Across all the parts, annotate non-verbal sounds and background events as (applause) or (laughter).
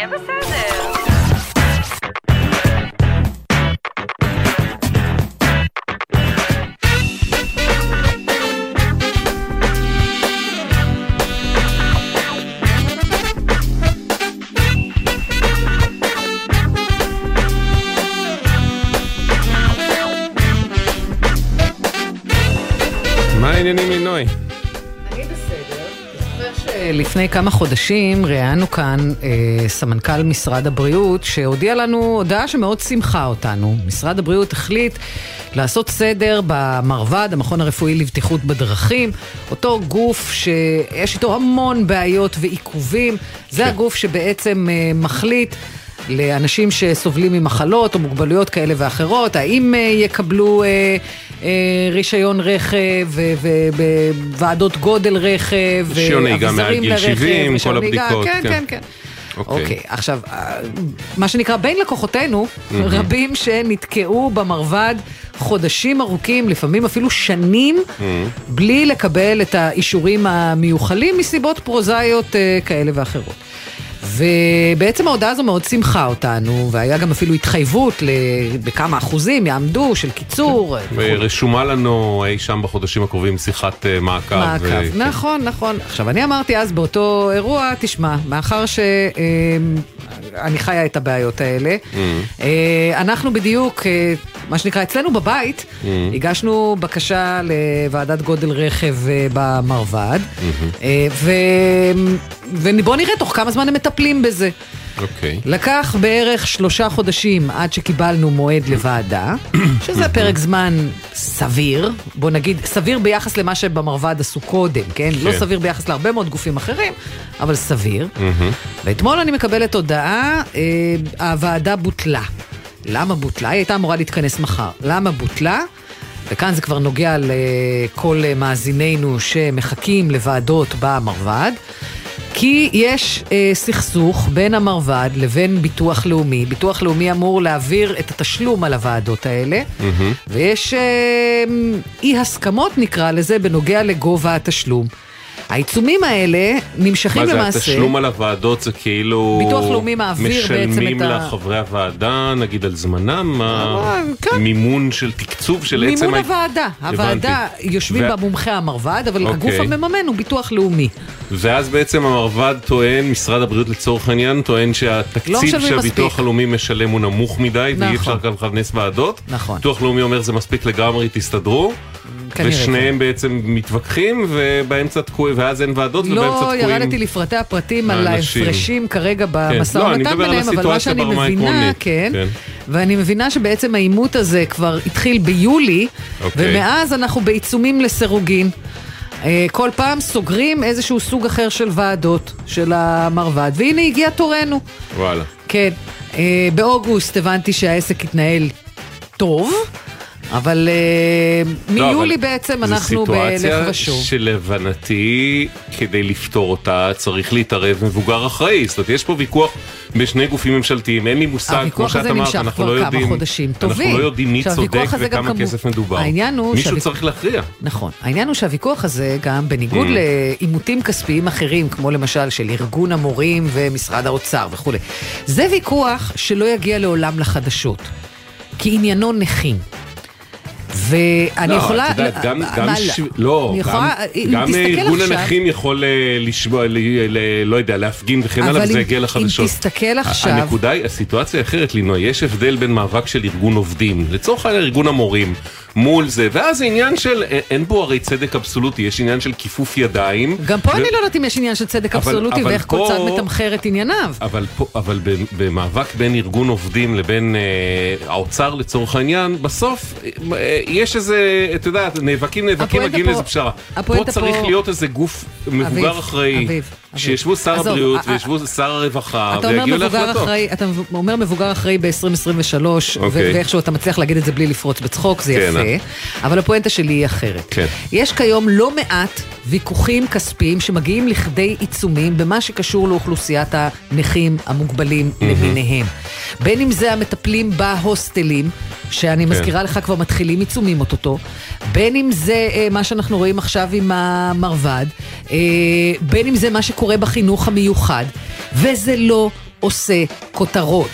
יהיה בסדר. שלפני כמה חודשים ראיינו כאן אה, סמנכ"ל משרד הבריאות שהודיע לנו הודעה שמאוד שימחה אותנו. משרד הבריאות החליט לעשות סדר במרב"ד, המכון הרפואי לבטיחות בדרכים, אותו גוף שיש איתו המון בעיות ועיכובים. זה כן. הגוף שבעצם אה, מחליט לאנשים שסובלים ממחלות או מוגבלויות כאלה ואחרות, האם אה, יקבלו אה, אה, רישיון רכב וועדות גודל רכב, רישיון נהיגה מעל גיל לרכב, 70, רישיון כל הבדיקות, כן, כן. כן, כן. אוקיי. אוקיי, עכשיו, אה, מה שנקרא, בין לקוחותינו, רבים שנתקעו במרבד חודשים ארוכים, לפעמים אפילו שנים, בלי לקבל את האישורים המיוחלים מסיבות פרוזאיות אה, כאלה ואחרות. ובעצם ההודעה הזו מאוד שימחה אותנו, והיה גם אפילו התחייבות בכמה אחוזים יעמדו של קיצור. וכו'. ורשומה לנו אי שם בחודשים הקרובים שיחת אה, מעקב. מעקב, אה, נכון, נכון. עכשיו, אני אמרתי אז באותו אירוע, תשמע, מאחר שאני חיה את הבעיות האלה, אה, אנחנו בדיוק, אה, מה שנקרא, אצלנו בבית, הגשנו בקשה לוועדת גודל רכב אה, במרב"ד, אה, ו- ובוא נראה תוך כמה זמן הם מטפלים בזה. אוקיי. לקח בערך שלושה חודשים עד שקיבלנו מועד לוועדה, שזה פרק זמן סביר, בוא נגיד, סביר ביחס למה שבמרב"ד עשו קודם, כן? לא כן. סביר ביחס להרבה מאוד גופים אחרים, אבל סביר. ואתמול אני מקבלת הודעה, אה, הוועדה בוטלה. למה בוטלה? היא הייתה אמורה להתכנס מחר. למה בוטלה? וכאן זה כבר נוגע לכל אה, מאזינינו שמחכים לוועדות במרב"ד. כי יש אה, סכסוך בין המרב"ד לבין ביטוח לאומי. ביטוח לאומי אמור להעביר את התשלום על הוועדות האלה, ויש אה, אי הסכמות נקרא לזה בנוגע לגובה התשלום. העיצומים האלה נמשכים מה זה, למעשה... התשלום על הוועדות זה כאילו... ביטוח לאומי מעביר בעצם משלמים את ה- לחברי הוועדה, נגיד על זמנם? מה- אה, כן. מימון של תקצוב של עצם... מימון הוועדה. הוועדה. יושבים ו- בה מומחי המרב"ד, אבל הגוף אוקיי. המממן הוא ביטוח לאומי. ואז בעצם המרב"ד טוען, משרד הבריאות לצורך העניין, טוען לא שהתקציב משלמים שהביטוח. הלאומי משלם הוא נמוך מדי, ואי נכון. אפשר גם לכנס ועדות. נכון. ביטוח לאומי אומר זה מספיק לגמרי, תסתדרו. כנראה ושניהם בעצם מתווכחים, ובאמצע תקועים, ואז אין ועדות, ובאמצע לא תקועים. ירדתי לפרטי הפרטים על. ההפרשים כרגע במשא לא, אני ומתן על ביניהם, אבל מה שאני מבינה, כן, כן. ואני מבינה שבעצם העימות הזה כבר התחיל ביולי, אוקיי. ומאז אנחנו בעיצומים לסירוגין. אה, כל פעם סוגרים איזשהו סוג אחר של ועדות של המרב"ד, והנה הגיע תורנו. וואלה. כן, אה, באוגוסט הבנתי שהעסק התנהל טוב, אבל לא, מיולי אבל בעצם אנחנו בלך זו ושוב. סיטואציה שלהבנתי, כדי לפתור אותה, צריך להתערב מבוגר אחראי. זאת אומרת, יש פה ויכוח בשני גופים ממשלתיים, אין לי מושג, כמו שאת אמרת, נמשך אנחנו לא יודעים, חודשים טובים. אנחנו לא יודעים מי צודק וכמה כמו- כסף מדובר. העניין הוא מישהו שהוויכוח- צריך להכריע. נכון. העניין הוא שהוויכוח הזה גם, בניגוד Mm. לעימותים כספיים אחרים, כמו למשל של ארגון המורים ומשרד האוצר וכולי, זה ויכוח שלא יגיע לעולם לחדשות. כי עניינו נכים. ואני לא, יכולה... את יודעת, גם, מה, גם, ש... לא, גם, יכולה, אם גם תסתכל ארגון עכשיו- הנכים יכול אה, לשמוע, ל, ל, לא יודע, להפגין וכן הלאה, אבל וזה אם- יגיע אם לחדשות. תסתכל עכשיו- הנקודה היא, הסיטואציה אחרת, לינוי, יש הבדל בין מאבק של ארגון עובדים, לצורך העניין ארגון המורים, מול זה, ואז זה עניין של, אין- אין בו הרי צדק אבסולוטי, יש עניין של כיפוף ידיים. גם פה ו- אני לא יודעת אם יש עניין של צדק אבל- אבסולוטי אבל ואיך כל פה- צד מתמחר את ענייניו. אבל, פה, אבל במאבק בין ארגון עובדים לבין אה, האוצר לצורך העניין, בסוף אה, יש איזה, אתה יודע, נאבקים נאבקים, מגיעים לאיזה פשרה. פה צריך פה- להיות איזה גוף מבוגר אביב, אחראי, אביב. שישבו שר הבריאות אה, וישבו שר הרווחה ויגיעו להחלטות. אתה אומר מבוגר אחראי ב-2023, אוקיי. ואיכשהו אתה מצליח להגיד את זה בלי לפרוץ בצחוק, זה כן, יפה, אבל הפואנטה שלי היא אחרת. כן. יש כיום לא מעט ויכוחים כספיים שמגיעים לכדי עיצומים במה שקשור לאוכלוסיית הנכים המוגבלים למיניהם. בין אם זה המטפלים בהוסטלים, שאני כן. מזכירה לך כבר מתחילים עיצומים אוטוטו, בין אם זה אה, מה שאנחנו רואים עכשיו עם המרב"ד, אה, בין אם זה מה שקורה בחינוך המיוחד, וזה לא עושה כותרות.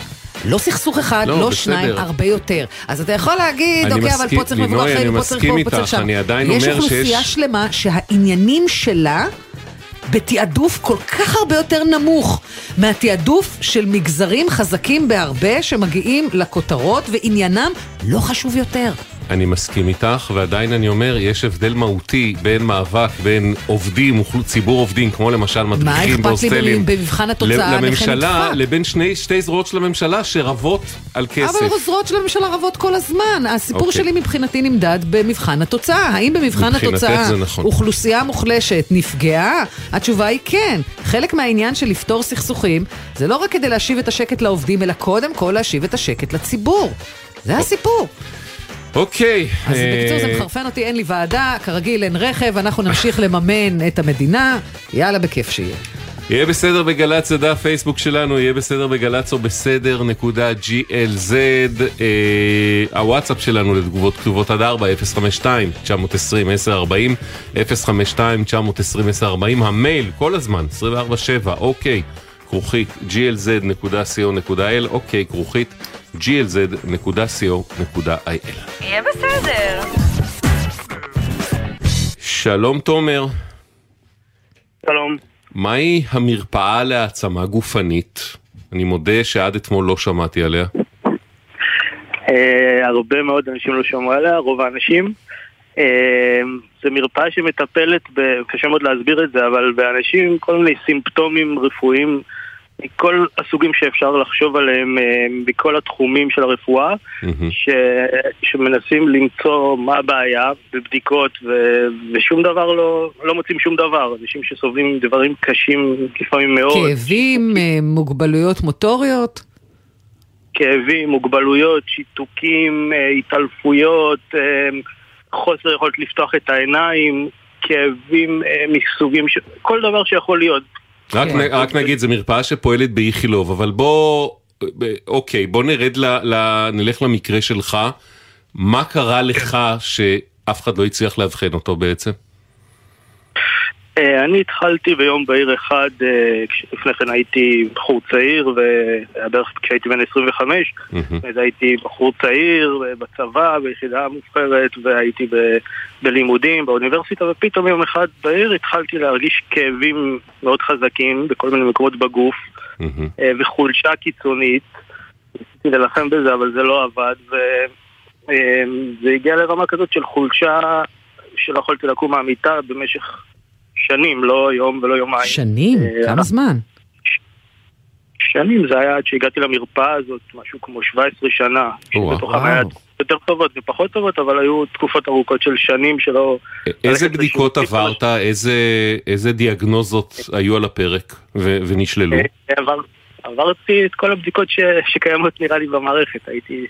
לא סכסוך אחד, לא, לא, בסדר. שניים, הרבה יותר. אז אתה יכול להגיד, אוקיי, אבל מסכים- פה צריך לינוי, מבוגר אני אחר, פה צריך מסכים פה, פה צריך שם. אני עדיין יש אומר אוכלוסייה שיש- שלמה שהעניינים שלה... בתעדוף כל כך הרבה יותר נמוך מהתעדוף של מגזרים חזקים בהרבה שמגיעים לכותרות ועניינם לא חשוב יותר. אני מסכים איתך, ועדיין אני אומר, יש הבדל מהותי בין מאבק בין עובדים, ציבור עובדים, כמו למשל מדריכים בהוסטלים, לממשלה? לבין שני, שתי זרועות של הממשלה שרבות על כסף. אבל עוזרות של הממשלה רבות כל הזמן. הסיפור אוקיי. שלי מבחינתי נמדד במבחן התוצאה. האם במבחן התוצאה נכון. אוכלוסייה מוחלשת נפגעה? התשובה היא כן. חלק מהעניין של לפתור סכסוכים זה לא רק כדי להשיב את השקט לעובדים, אלא קודם כל להשיב את השקט לציבור. זה הסיפור. אוקיי. אז אה, בקיצור זה מחרפן אותי, אין לי ועדה, כרגיל אין רכב, אנחנו נמשיך לממן את המדינה, יאללה בכיף שיהיה. יהיה בסדר בגל"צ, זה דף פייסבוק שלנו, יהיה בסדר בגל"צ או בסדר נקודה glz. אה, הוואטסאפ שלנו לתגובות כתובות עד 4, 052-920-1040, 052-920-1040, המייל כל הזמן, 24/7, אוקיי, כרוכית glz.co.il, אוקיי, כרוכית glz.co.il. יהיה בסדר. שלום תומר, שלום. מהי המרפאה להעצמה גופנית? אני מודה שעד אתמול לא שמעתי עליה. אה, הרבה מאוד אנשים לא שמעו עליה, רוב האנשים. אה, זו מרפאה שמטפלת, ב, קשה מאוד להסביר את זה, אבל באנשים עם כל מיני סימפטומים רפואיים מכל הסוגים שאפשר לחשוב עליהם, אה, בכל התחומים של הרפואה, מהמם. ש, שמנסים למצוא מה הבעיה בבדיקות, ו, ושום דבר לא, לא מוצאים שום דבר. אנשים שסובלים מדברים קשים לפעמים מאוד. כאבים, אה, מוגבלויות מוטוריות? כאבים, מוגבלויות, שיתוקים, אה, התעלפויות, חוסר יכולת לפתוח את העיניים, כאבים מסוגים, ש... כל דבר שיכול להיות. רק, כן. נ, רק נגיד, זו מרפאה שפועלת באיכילוב, אבל בוא, אוקיי, בוא נרד, ל, ל, נלך למקרה שלך. מה קרה לך שאף אחד לא הצליח לאבחן אותו בעצם? אה, אני התחלתי ביום בהיר אחד, אה, כשלפני כן הייתי בחור צעיר, בערך כשהייתי בן 25, מהמם. אז הייתי בחור צעיר אה, בצבא, ביחידה מובחרת, והייתי בלימודים, באוניברסיטה, ופתאום יום אחד בעיר התחלתי להרגיש כאבים מאוד חזקים בכל מיני מקומות בגוף. וחולשה קיצונית. ניסיתי להילחם בזה, אבל זה לא עבד, וזה הגיע לרמה כזאת של חולשה שלא יכולתי לקום מהמיטה במשך שנים, לא יום ולא יומיים. שנים? אה, כמה זמן? שנים זה היה עד שהגעתי למרפאה הזאת, משהו כמו 17 שנה. וואו. שבתוכן היה. יותר טובות ופחות טובות, אבל היו תקופות ארוכות של שנים שלא... איזה ללכת בדיקות עברת? איזה, איזה דיאגנוזות היו על הפרק ו, ונשללו? אה, עבר, עברתי את כל הבדיקות ש, שקיימות נראה לי במערכת, הייתי,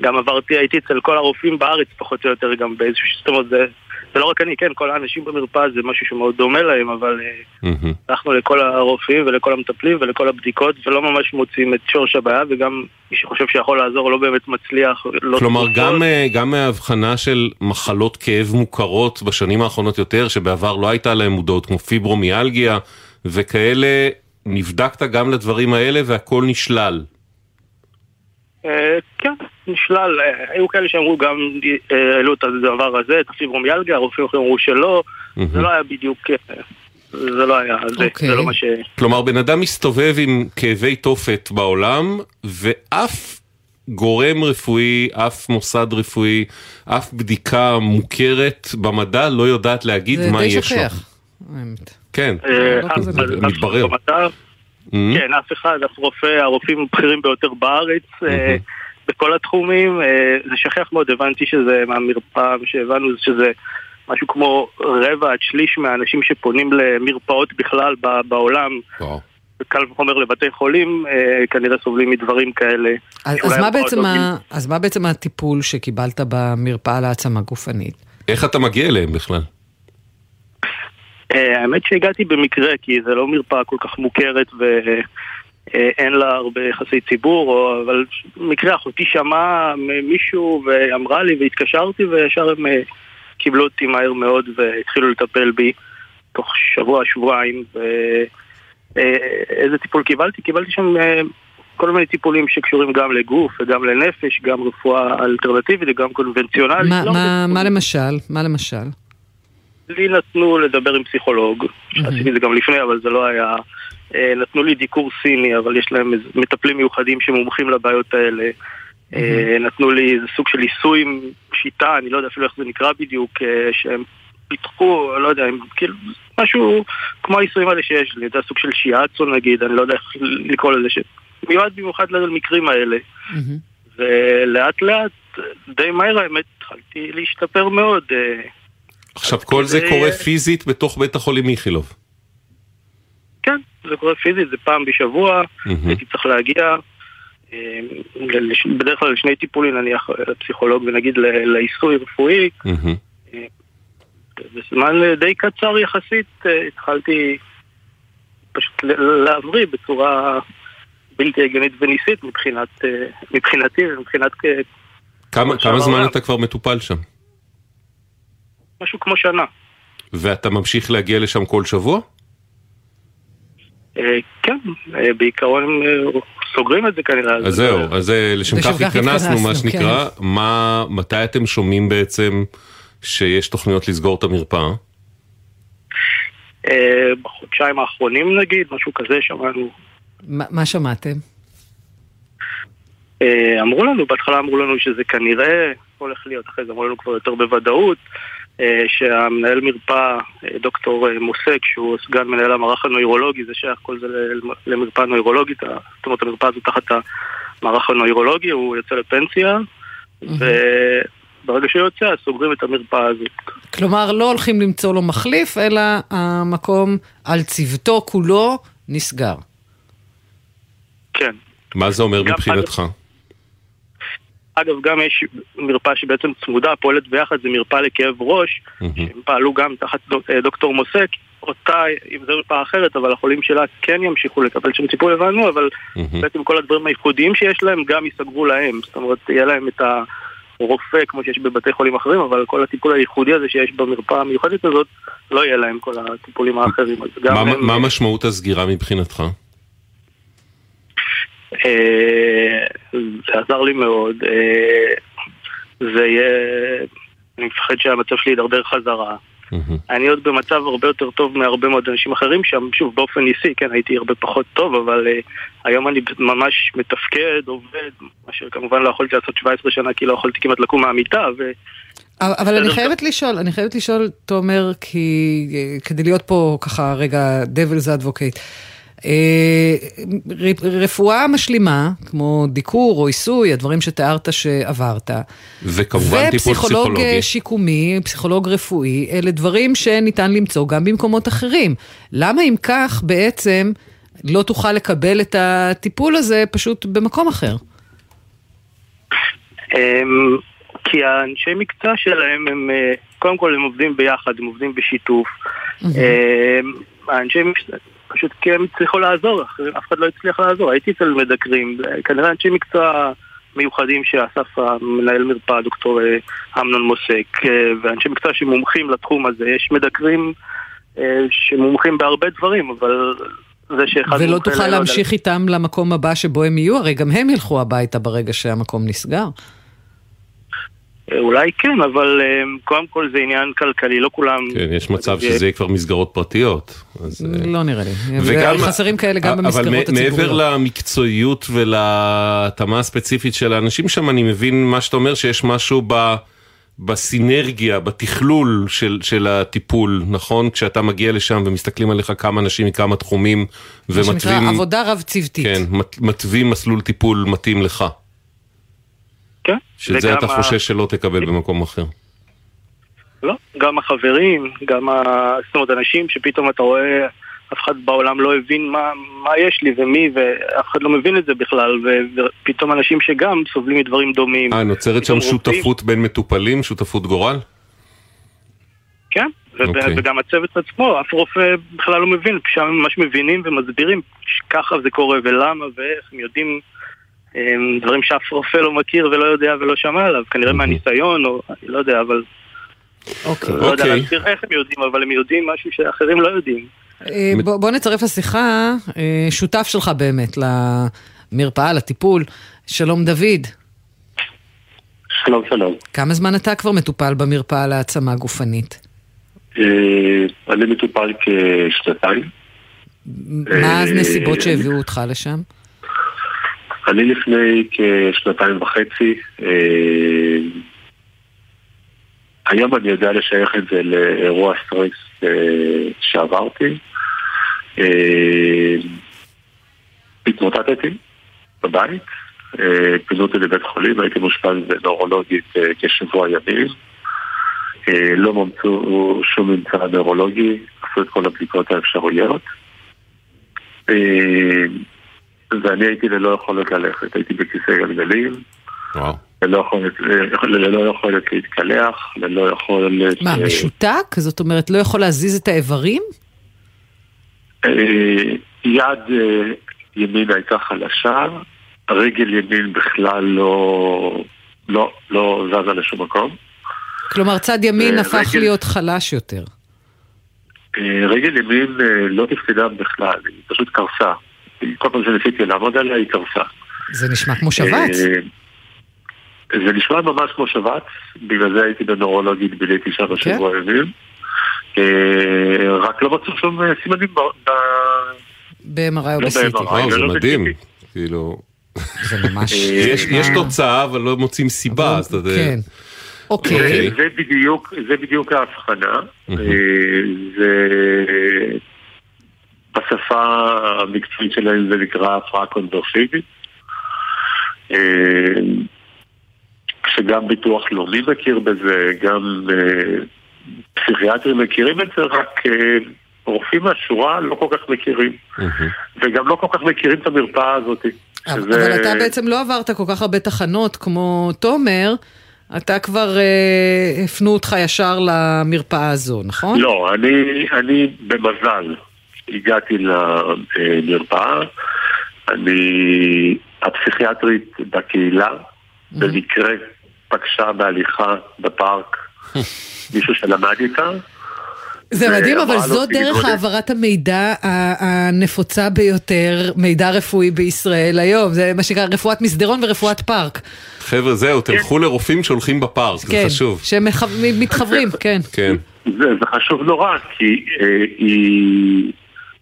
גם עברתי, הייתי אצל כל הרופאים בארץ פחות או יותר גם באיזשהו, זאת אומרת זה, זה לא רק אני, כן, כל האנשים במרפאה זה משהו שמאוד דומה להם, אבל אה. הלכנו לכל הרופאים ולכל המטפלים ולכל הבדיקות ולא ממש מוצאים את שורש הבעיה וגם מי שחושב שיכול לעזור לא באמת מצליח. לא כלומר. גם, אה, גם מההבחנה של מחלות כאב מוכרות בשנים האחרונות יותר, שבעבר לא הייתה להם מודעות, כמו פיברומיאלגיה וכאלה, נבדקת גם לדברים האלה והכל נשלל. אה, כן, נשלל, אה, היו כאלה שאמרו גם, אה, העלו את הדבר הזה, את הפיברומיאלגיה, הרופאים אחרים אמרו שלא, זה לא היה בדיוק, אה, זה לא היה, זה, אוקיי. זה לא מה ש... כלומר, בן אדם מסתובב עם כאבי תופת בעולם, ואף גורם רפואי, אף מוסד רפואי, אף בדיקה מוכרת במדע לא יודעת להגיד זה מה די יש לו. שכיח. האמת. כן, לא מתברר. כן, אף אחד, אף רופא, הרופאים הבכירים ביותר בארץ, בכל התחומים, אה, זה שכיח מאוד, הבנתי שזה מהמרפאה, מה שהבנו זה שזה משהו כמו רבע עד שליש מהאנשים שפונים למרפאות בכלל ב- בעולם, וואו. קל וחומר לבתי חולים, אה, כנראה סובלים מדברים כאלה. אז, אז, מה בעצם ה, אז מה בעצם הטיפול שקיבלת במרפאה להעצמה גופנית? איך אתה מגיע אליהם בכלל? אה, האמת שהגעתי במקרה, כי זה לא מרפאה כל כך מוכרת ואין לה הרבה יחסי ציבור, או, אבל במקרה אחותי שמעה ממישהו ואמרה לי והתקשרתי וישר הם אה, קיבלו אותי מהר מאוד והתחילו לטפל בי תוך שבוע, שבועיים. ו... איזה טיפול קיבלתי? קיבלתי שם כל מיני טיפולים שקשורים גם לגוף וגם לנפש, גם רפואה אלטרנטיבית וגם קונבנציונלית. מה, לא מה, מה למשל? מה למשל? לי נתנו לדבר עם פסיכולוג, שעשיתי את זה גם לפני, אבל זה לא היה... אה, נתנו לי דיקור סיני, אבל יש להם מטפלים מיוחדים שמומחים לבעיות האלה. אה, נתנו לי איזה סוג של עיסוי עם שיטה, אני לא יודע אפילו איך זה נקרא בדיוק, אה, שהם פיתחו, לא יודע, כאילו, משהו כמו העיסויים האלה שיש לי, זה הסוג של שיאצו נגיד, אני לא יודע איך לקרוא לזה, שמיועד במיוחד למקרים האלה. ולאט לאט, די מהר האמת, התחלתי להשתפר מאוד. עכשיו כל זה קורה פיזית בתוך בית החולים איכילוב. כן, זה קורה פיזית, זה פעם בשבוע, הייתי צריך להגיע, אה, בדרך כלל לשני טיפולים, נניח לפסיכולוג ונגיד לעיסוי רפואי. בזמן אה, די קצר יחסית אה, התחלתי פשוט להבריא בצורה בלתי הגיונית וניסית מבחינת, מבחינתי ומבחינת... כמה, כמה זמן אתה כבר מטופל שם? משהו כמו שנה. ואתה ממשיך להגיע לשם כל שבוע? אה, כן, אה, בעיקרון אה, סוגרים את זה כנראה. אז זהו, אז לשם כך התכנסנו, מה שנקרא. כן. מה, מתי אתם שומעים בעצם שיש תוכניות לסגור את המרפאה? בחודשיים האחרונים נגיד, משהו כזה שמענו. מה שמעתם? אמרו לנו, בהתחלה אמרו לנו שזה כנראה הולך להיות, אחרי זה אמרו לנו כבר יותר בוודאות. אה, שהמנהל מרפאה, אה, דוקטור אה, מוסק, שהוא סגן מנהל המערך הנוירולוגי, זה שייך כל זה למרפאה נוירולוגית, זאת אומרת המרפאה הזו תחת המערך הנוירולוגי, הוא יוצא לפנסיה, וברגע שהוא יוצא, אז סוגרים את המרפאה הזאת. כלומר, לא הולכים למצוא לו מחליף, אלא המקום על צוותו כולו נסגר. כן. מה זה אומר מבחינתך? אגב, גם יש מרפאה שבעצם צמודה, פועלת ביחד, זה מרפאה לכאב ראש, שהם פעלו גם תחת אה, דוקטור מוסק, אותה, אם זו מרפאה אחרת, אבל החולים שלה כן ימשיכו לקבל שם טיפול, הבנו, אבל בעצם כל הדברים הייחודיים שיש להם גם ייסגרו להם, זאת אומרת, יהיה להם את הרופא כמו שיש בבתי חולים אחרים, אבל כל הטיפול הייחודי הזה שיש במרפאה המיוחדת הזאת, לא יהיה להם כל הטיפולים האחרים. מה משמעות הסגירה מבחינתך? אה, זה עזר לי מאוד. אה, זה יהיה... אני מפחד שהמצב שלי ידרדר חזרה. אני עוד במצב הרבה יותר טוב מהרבה מאוד אנשים אחרים שם, שוב, באופן ניסי, כן, הייתי הרבה פחות טוב, אבל uh, היום אני ממש מתפקד, עובד, מה שכמובן לא יכולתי לעשות 17 שנה, כי לא יכולתי כמעט לקום מהמיטה, ו... אבל אני חייבת לשאול, אני חייבת לשאול, תומר, כי כדי להיות פה ככה רגע devil's advocate. אה, רפואה משלימה, כמו דיקור או עיסוי, הדברים שתיארת שעברת. וכמובן טיפול פסיכולוגי. ופסיכולוג שיקומי, פסיכולוג רפואי, אלה דברים שניתן למצוא גם במקומות אחרים. למה אם כך בעצם לא תוכל לקבל את הטיפול הזה פשוט במקום אחר? אמ, כי האנשי מקצוע שלהם הם, אה, קודם כל הם עובדים ביחד, הם עובדים בשיתוף. אמ, האנשי. פשוט כי הם הצליחו לעזור, אף אחד לא הצליח לעזור. הייתי אצל מדקרים, כנראה אנשי מקצוע מיוחדים שאסף המנהל מרפאה, דוקטור אה, אמנון מוסק, אה, ואנשי מקצוע שמומחים לתחום הזה. יש מדקרים אה, שמומחים בהרבה דברים, אבל זה שאחד... ולא תוכל להמשיך על... איתם למקום הבא שבו הם יהיו, הרי גם הם ילכו הביתה ברגע שהמקום נסגר. אולי כן, אבל אה, קודם כל זה עניין כלכלי, לא כולם... כן, יש מצב שזה יהיה כבר מסגרות פרטיות. אז... אה, לא נראה לי. וגם, חסרים כאלה גם במסגרות הציבוריות. אבל מעבר למקצועיות ולהתאמה הספציפית של האנשים שם, אני מבין מה שאתה אומר, שיש משהו ב... בסינרגיה, בתכלול של, של הטיפול, נכון? כשאתה מגיע לשם ומסתכלים עליך כמה אנשים מכמה תחומים ומתווים... מה שנקרא עבודה רב-צוותית. כן, מתווים מסלול טיפול מתאים לך. כן. שזה אתה חושש שלא תקבל במקום אחר. לא, גם החברים, גם ה... זאת אומרת, אנשים שפתאום אתה רואה, אף אחד בעולם לא הבין מה, מה יש לי ומי, ואף אחד לא מבין את זה בכלל, ו... ופתאום אנשים שגם סובלים מדברים דומים. אה, נוצרת שם שותפות בין מטופלים, שותפות גורל? כן, okay. אוקיי. וגם הצוות עצמו, אף רופא בכלל לא מבין, שם ממש מבינים ומסבירים שככה זה קורה ולמה ואיך, הם יודעים דברים שאף רופא לא מכיר ולא יודע ולא שמע עליו, כנראה מהניסיון, או אני לא יודע, אבל... אוקיי. לא יודע אוקיי. להסביר איך הם יודעים, אבל הם יודעים משהו שאחרים לא יודעים. אה, בוא, בוא נצרף לשיחה אה, שותף שלך באמת למרפאה, לטיפול, שלום דוד. שלום, שלום. כמה זמן אתה כבר מטופל במרפאה להעצמה גופנית? אה, אני מטופל כשנתיים. מה הנסיבות שהביאו אותך לשם? אני לפני כשנתיים וחצי, היום אני יודע לשייך את זה לאירוע סטרס שעברתי. התמוטטתי בבית, פינו אותי לבית חולים, הייתי מאושפז נורולוגית כשבוע ימים. לא ממצאו שום ממצא נורולוגי, עשו את כל הבדיקות האפשרויות. ואני הייתי ללא יכולת ללכת, הייתי בכיסא גלגלים. וואו. ללא יכולת, ללא יכולת להתקלח, ללא יכולת... מה, משותק? זאת אומרת, לא יכול להזיז את האיברים? יד ימין הייתה חלשה, רגל ימין בכלל לא, לא, לא זזה לשום מקום. כלומר, צד ימין הפך רגל... להיות חלש יותר. רגל ימין לא תפקדה בכלל, היא פשוט קרסה. כל פעם שניסיתי לעמוד עליה, היא קרסה. זה נשמע כמו שבץ. זה נשמע ממש כמו שבץ, בגלל זה הייתי בנורולוגית, ביליתי שם כן. שבוע ימים. רק לא מצאו שום סימנים ב... ב-MRI או ב-CT. זה מדהים. כאילו... זה ממש... (laughs) יש תוצאה, אבל לא מוצאים סיבה, אז אתה יודע... כן. אוקיי. זה בדיוק, זה בדיוק ההבחנה. זה... בשפה המקצועית שלהם זה נקרא הפרעה קונדורסיבית. שגם ביטוח לאומי מכיר בזה, גם פסיכיאטרים מכירים את זה, רק רופאים מהשורה לא כל כך מכירים. וגם לא כל כך מכירים את המרפאה הזאת. אבל אתה בעצם לא עברת כל כך הרבה תחנות כמו תומר. אתה כבר אה, הפנו אותך ישר למרפאה הזו, נכון? לא, אני, אני במזל הגעתי למרפאה. אני הפסיכיאטרית בקהילה, במקרה פגשה בהליכה בפארק (laughs) מישהו שלמד איתה. זה מדהים, אבל זו דרך העברת המידע הנפוצה ביותר, מידע רפואי בישראל היום. זה מה שנקרא רפואת מסדרון ורפואת פארק. חבר'ה, זהו, תלכו לרופאים שהולכים בפארק, זה כן, חשוב. שהם מתחברים, כן. (laughs) כן. זה חשוב נורא, כי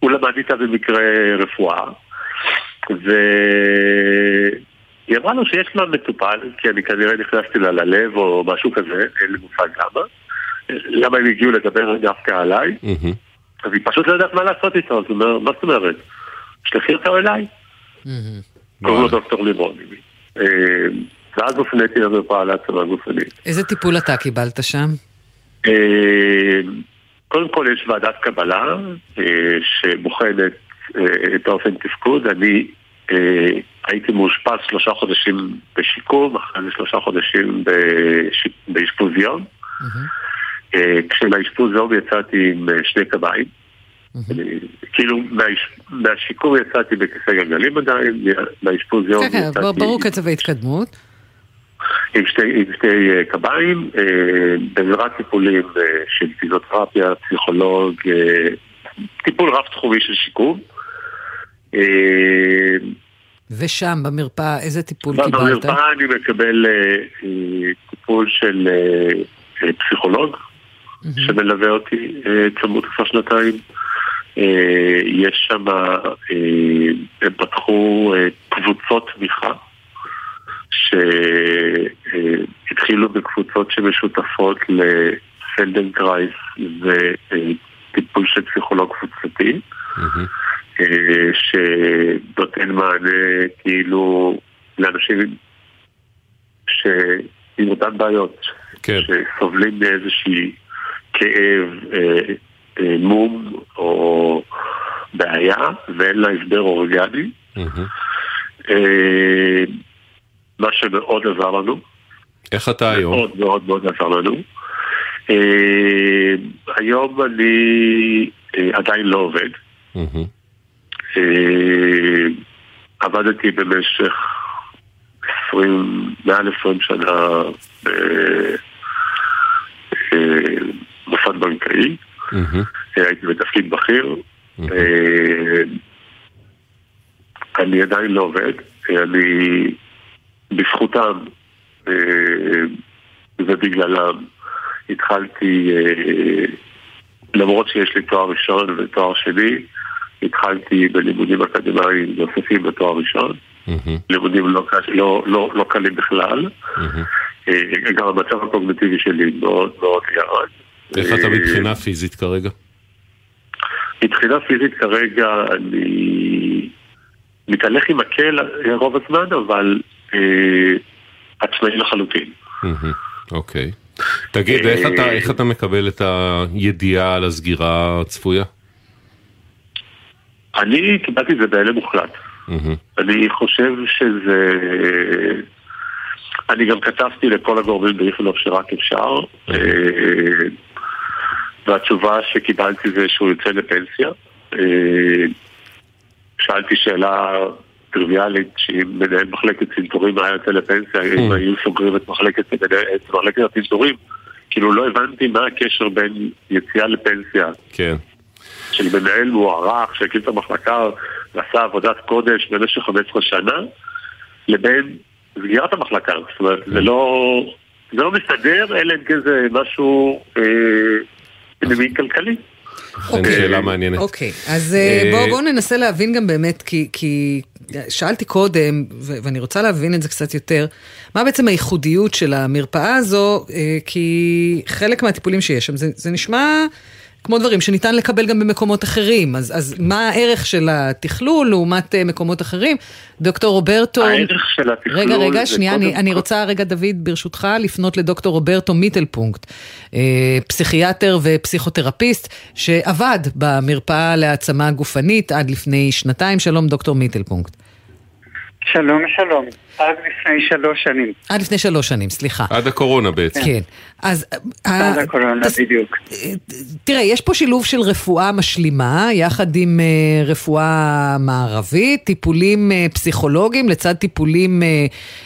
הוא למד איתה במקרה רפואה, והיא אמרה לו שיש לה מטופל, כי אני כנראה נכנסתי לה ללב או משהו כזה, אין לי מושג למה. למה הם הגיעו לדבר דווקא עליי? אז היא פשוט לא יודעת מה לעשות איתו, אז הוא אומר, מה זאת אומרת? שלחי אותו אליי. קוראים לו דוקטור לימון. ואז הופניתי למרפאה להצמה גופנית. איזה טיפול אתה קיבלת שם? קודם כל יש ועדת קבלה שבוחנת את האופן תפקוד. אני הייתי מאושפז שלושה חודשים בשיקום, אחרי זה שלושה חודשים באשפוז יום. כשמהאשפוז יום יצאתי עם שני קביים. כאילו מהשיקום יצאתי בכיסא גלגלים עדיין, מהאשפוז יום יצאתי... כן, כן, ברור קצב ההתקדמות. עם שתי קביים, בעזרת טיפולים של פיזיותרפיה, פסיכולוג, טיפול רב תחומי של שיקום. ושם במרפאה איזה טיפול קיבלת? במרפאה אני מקבל טיפול של פסיכולוג שמלווה אותי צמוד כבר שנתיים. יש שם, הם פתחו קבוצות תמיכה שהתחילו בקבוצות שמשותפות לפלדנקרייס וטיפול של פסיכולוג קבוצתי. שנותן מענה כאילו לאנשים שעם אותן בעיות, כן. שסובלים מאיזושהי כאב, אה, אה, מום או בעיה ואין לה הסבר אורגני. אה, מה שמאוד עזר לנו. איך אתה היום? מאוד מאוד מאוד עזר לנו. אה, היום אני אה, עדיין לא עובד. אה, עבדתי במשך 20, מעל 20 שנה במוסד בנקאי. הייתי בתפקיד בכיר. אני עדיין לא עובד, אני בזכותם ובגללם התחלתי, למרות שיש לי תואר ראשון ותואר שני, התחלתי בלימודים אקדמיים נוספים בתואר ראשון. לימודים לא, לא, לא, לא קלים בכלל. גם המצב הקוגנטיבי שלי מאוד מאוד ירד. איך אתה מבחינה פיזית כרגע? מבחינה פיזית כרגע אני מתהלך עם מקל רוב הזמן, אבל אה, עצמאי לחלוטין. אוקיי. תגיד, איך אתה, איך אתה מקבל את הידיעה על הסגירה הצפויה? אני קיבלתי את זה בהלם מוחלט. אני חושב שזה... אני גם כתבתי לכל הגורמים באיכילוב שרק אפשר, והתשובה שקיבלתי זה שהוא יוצא לפנסיה. שאלתי שאלה טריוויאלית, שאם מנהל מחלקת צנתורים היה יוצא לפנסיה, אם היו סוגרים את מחלקת הצנתורים, כאילו לא הבנתי מה הקשר בין יציאה לפנסיה. כן. של מנהל מוערך שהקים את המחלקה ועשה עבודת קודש במשך 15 שנה, לבין סגירת המחלקה. זאת אומרת, זה לא, זה לא מסתדר, אלא אם כן זה משהו פנימי אה, כלכלי. אוקיי, שאלה מעניינת. אוקיי, אז אה, בואו בוא ננסה להבין גם באמת, כי, כי שאלתי קודם, ואני רוצה להבין את זה קצת יותר, מה בעצם הייחודיות של המרפאה הזו, אה, כי חלק מהטיפולים שיש שם, זה, זה נשמע כמו דברים שניתן לקבל גם במקומות אחרים. אז, אז מה הערך של התכלול לעומת uh, מקומות אחרים? דוקטור רוברטו... הערך של התכלול... רגע, רגע, שנייה, אני, אני רוצה רגע, דוד, ברשותך, לפנות לדוקטור רוברטו מיטלפונקט, אה, פסיכיאטר ופסיכותרפיסט, שעבד במרפאה להעצמה גופנית עד לפני שנתיים. שלום, דוקטור מיטלפונקט. שלום, שלום. עד לפני שלוש שנים. עד לפני שלוש שנים, סליחה. עד הקורונה בעצם. כן. אז... עד הקורונה, תס... בדיוק. תראה, יש פה שילוב של רפואה משלימה, יחד עם uh, רפואה מערבית, טיפולים uh, פסיכולוגיים, לצד טיפולים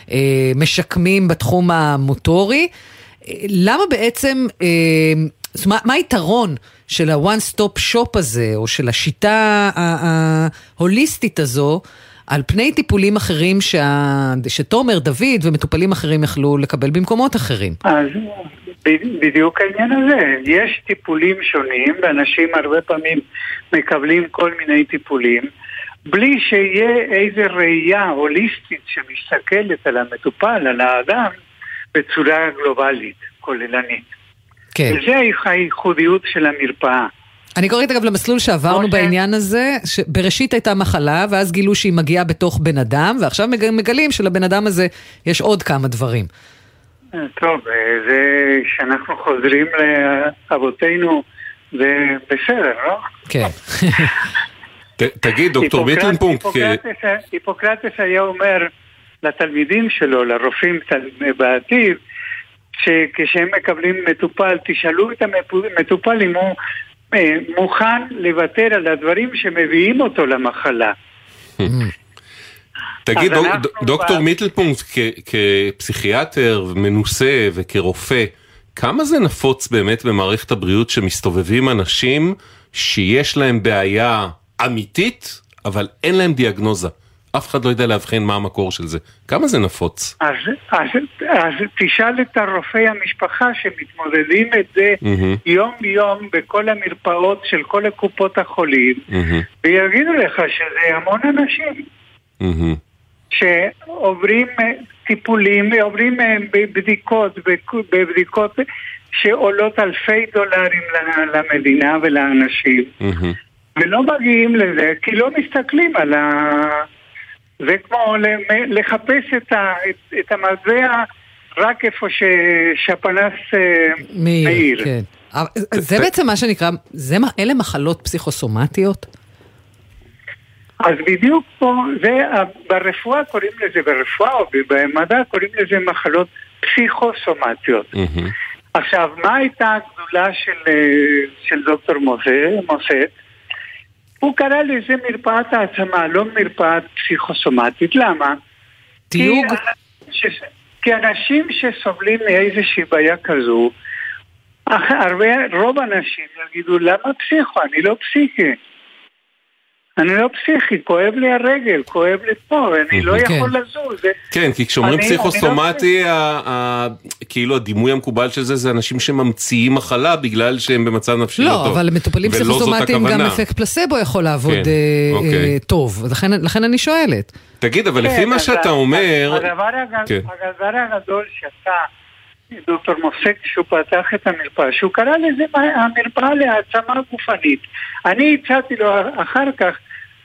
uh, משקמים בתחום המוטורי. למה בעצם... זאת אומרת, מה היתרון של ה-one stop shop הזה, או של השיטה ההוליסטית הזו, על פני טיפולים אחרים שה... שתומר, דוד ומטופלים אחרים יכלו לקבל במקומות אחרים. אז בדיוק העניין הזה. יש טיפולים שונים, ואנשים הרבה פעמים מקבלים כל מיני טיפולים, בלי שיהיה איזו ראייה הוליסטית שמסתכלת על המטופל, על האדם, בצורה גלובלית, כוללנית. כן. וזה הייחודיות של המרפאה. אני קוראת אגב למסלול שעברנו בעניין הזה, שבראשית הייתה מחלה, ואז גילו שהיא מגיעה בתוך בן אדם, ועכשיו מגלים שלבן אדם הזה יש עוד כמה דברים. אה, טוב, אה, זה שאנחנו חוזרים לאבותינו, זה בסדר, לא? כן. תגיד, דוקטור מיטלנפונק... היפוקרטס היה אומר לתלמידים שלו, לרופאים בעתיד, שכשהם מקבלים מטופל, תשאלו את המטופל אם הוא מוכן לוותר על הדברים שמביאים אותו למחלה. (laughs) תגיד, דוקטור מיטלפונקט, כפסיכיאטר מנוסה וכרופא, כמה זה נפוץ באמת במערכת הבריאות שמסתובבים אנשים שיש להם בעיה אמיתית, אבל אין להם דיאגנוזה? אף אחד לא יודע לאבחן מה המקור של זה. כמה זה נפוץ? אז, אז, אז תשאל את הרופאי המשפחה שמתמודדים את זה mm-hmm. יום-יום בכל המרפאות של כל הקופות החולים, mm-hmm. ויגידו לך שזה המון אנשים. Mm-hmm. שעוברים אה, טיפולים ועוברים אה, בבדיקות, בבדיקות שעולות אלפי דולרים למדינה ולאנשים. Mm-hmm. ולא מגיעים לזה כי לא מסתכלים על ה... זה כמו לחפש את, ה, את, את המזע רק איפה שהפנס אה, מאיר. כן. זה בעצם מה שנקרא, זה, אלה מחלות פסיכוסומטיות? אז בדיוק פה, זה, ברפואה קוראים לזה, ברפואה או במדע קוראים לזה מחלות פסיכוסומטיות. Mm-hmm. עכשיו, מה הייתה הגדולה של, אה, של דוקטור מוסט? הוא קרא לזה מרפאת העצמה, לא מרפאת פסיכוסומטית. למה? תיוג? כי, כי אנשים שסובלים מאיזושהי בעיה כזו, הרבה, רוב האנשים יגידו, למה פסיכו? אני לא פסיכי. אני לא פסיכי, כואב לי הרגל, כואב לי פה, אני לא כן. יכול לזוז. כן, כי כשאומרים אני- פסיכוסומטי, אני לא- ה- ה- כאילו הדימוי המקובל של זה, זה אנשים שממציאים מחלה בגלל שהם במצב נפשי לא לא, טוב. אבל למטופלים ולא זאת פסיכוסומטיים גם. אפקט פלסבו יכול לעבוד כן, אה, אוקיי. אה, טוב, לכן- לכן אני שואלת. תגיד, אבל כן, לפי מה אז שאתה אומר... הדבר כן. הגדול שעשה דוקטור מוסק, שהוא פתח את המרפאה, שהוא קרא לזה המרפאה להעצמה גופנית. אני הצעתי לו אחר כך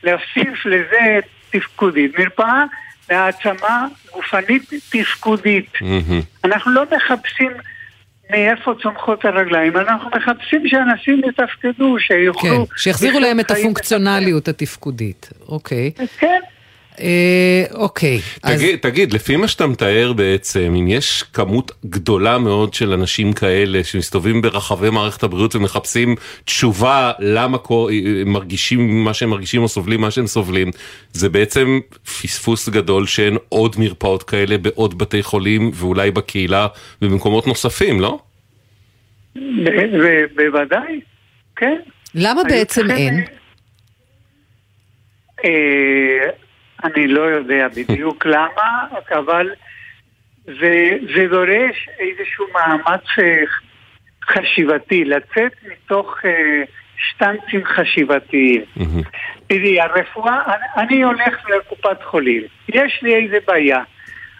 להוסיף לזה תפקודית. מרפאה להעצמה גופנית תפקודית. מהמם. אנחנו לא מחפשים מאיפה צומחות הרגליים, אנחנו מחפשים שאנשים יתפקדו, כן, שיוכלו... שיחזירו להם את הפונקציונליות התפקודית. אוקיי. כן. אה, אוקיי. אז- תגיד, תגיד, לפי מה שאתה מתאר בעצם, אם יש כמות גדולה מאוד של אנשים כאלה שמסתובבים ברחבי מערכת הבריאות ומחפשים תשובה למה מרגישים מה שהם מרגישים או סובלים מה שהם סובלים, זה בעצם פספוס גדול שאין עוד מרפאות כאלה בעוד בתי חולים ואולי בקהילה ובמקומות נוספים, לא? בוודאי, כן. למה בעצם אין? אני לא יודע בדיוק (laughs) למה, אבל זה, זה דורש איזשהו מאמץ אה, חשיבתי, לצאת מתוך אה, שטנצים חשיבתיים. תראי, הרפואה, אני, אני הולך לקופת חולים, יש לי איזה בעיה.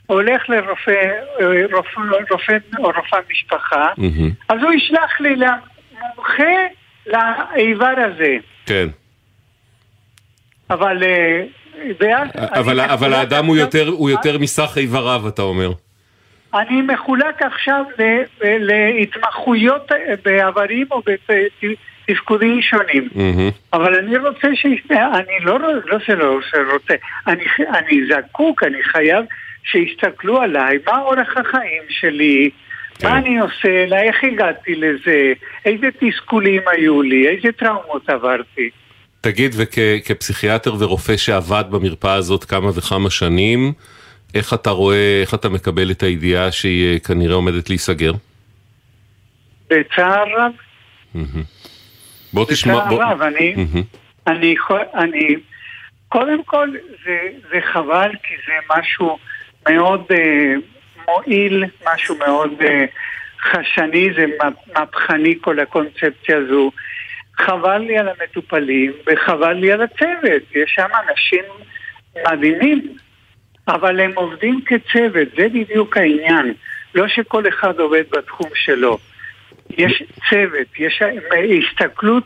הולך לרופא אה, רופא, רופא או רופא משפחה. אז הוא ישלח לי למומחה לאיבר הזה. כן, אבל... אבל, אבל האדם הוא יותר, הוא יותר מסך איבריו, אתה אומר. אני מחולק עכשיו ל- להתמחויות בעברים או בתפקודים שונים. אבל אני רוצה ש... אני לא, לא שלא רוצה, אני, אני זקוק, אני חייב שיסתכלו עליי, מה אורח החיים שלי, כן. מה אני עושה, איך הגעתי לזה, איזה תסכולים היו לי, איזה טראומות עברתי. תגיד, וכפסיכיאטר ורופא שעבד במרפאה הזאת כמה וכמה שנים, איך אתה רואה, איך אתה מקבל את הידיעה שהיא אה, כנראה עומדת להיסגר? בצער רב, בוא תשמע, בצער בוא... רב, אני. אני, אני, קודם כל זה, זה חבל כי זה משהו מאוד אה, מועיל, משהו מאוד אה, חשני, זה מהפכני כל הקונספציה הזו. חבל לי על המטופלים וחבל לי על הצוות, יש שם אנשים מדהימים, אבל הם עובדים כצוות, זה בדיוק העניין. לא שכל אחד עובד בתחום שלו. יש צוות, יש הסתכלות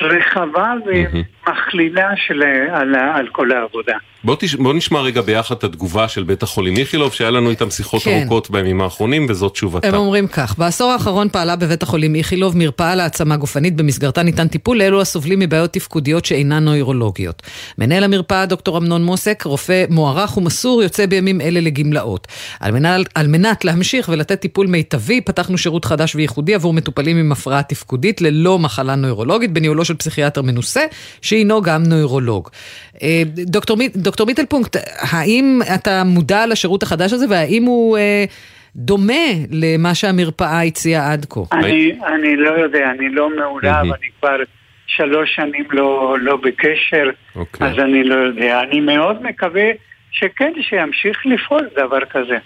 רחבה ומכלילה של, על, על כל העבודה. בוא, תש... בוא נשמע רגע ביחד את התגובה של בית החולים איכילוב, שהיה לנו איתם שיחות כן. ארוכות בימים האחרונים, וזאת תשובתה. הם אומרים כך, בעשור האחרון פעלה בבית החולים איכילוב מרפאה להעצמה גופנית, במסגרתה ניתן טיפול לאלו הסובלים מבעיות תפקודיות שאינן נוירולוגיות. מנהל המרפאה דוקטור אמנון מוסק, רופא מוערך ומסור, יוצא בימים אלה לגמלאות. על מנת, על מנת להמשיך ולתת טיפול מיטבי, פתחנו שירות חדש וייחודי עבור מטופלים עם הפרעה תפקודית ללא מחלה נוירולוגית, בניהולו של פסיכיאטר מנוסה, שהינו גם נוירולוג. אה, דוקטור, דוקטור מיטלפונקט, האם אתה מודע לשירות החדש הזה, והאם הוא אה, דומה למה שהמרפאה הציעה עד כה? אני, אני לא יודע, אני לא מהמם. אני כבר שלוש שנים לא, לא בקשר, אוקיי. אז אני לא יודע. אני מאוד מקווה שכן, שימשיך לפעול דבר כזה.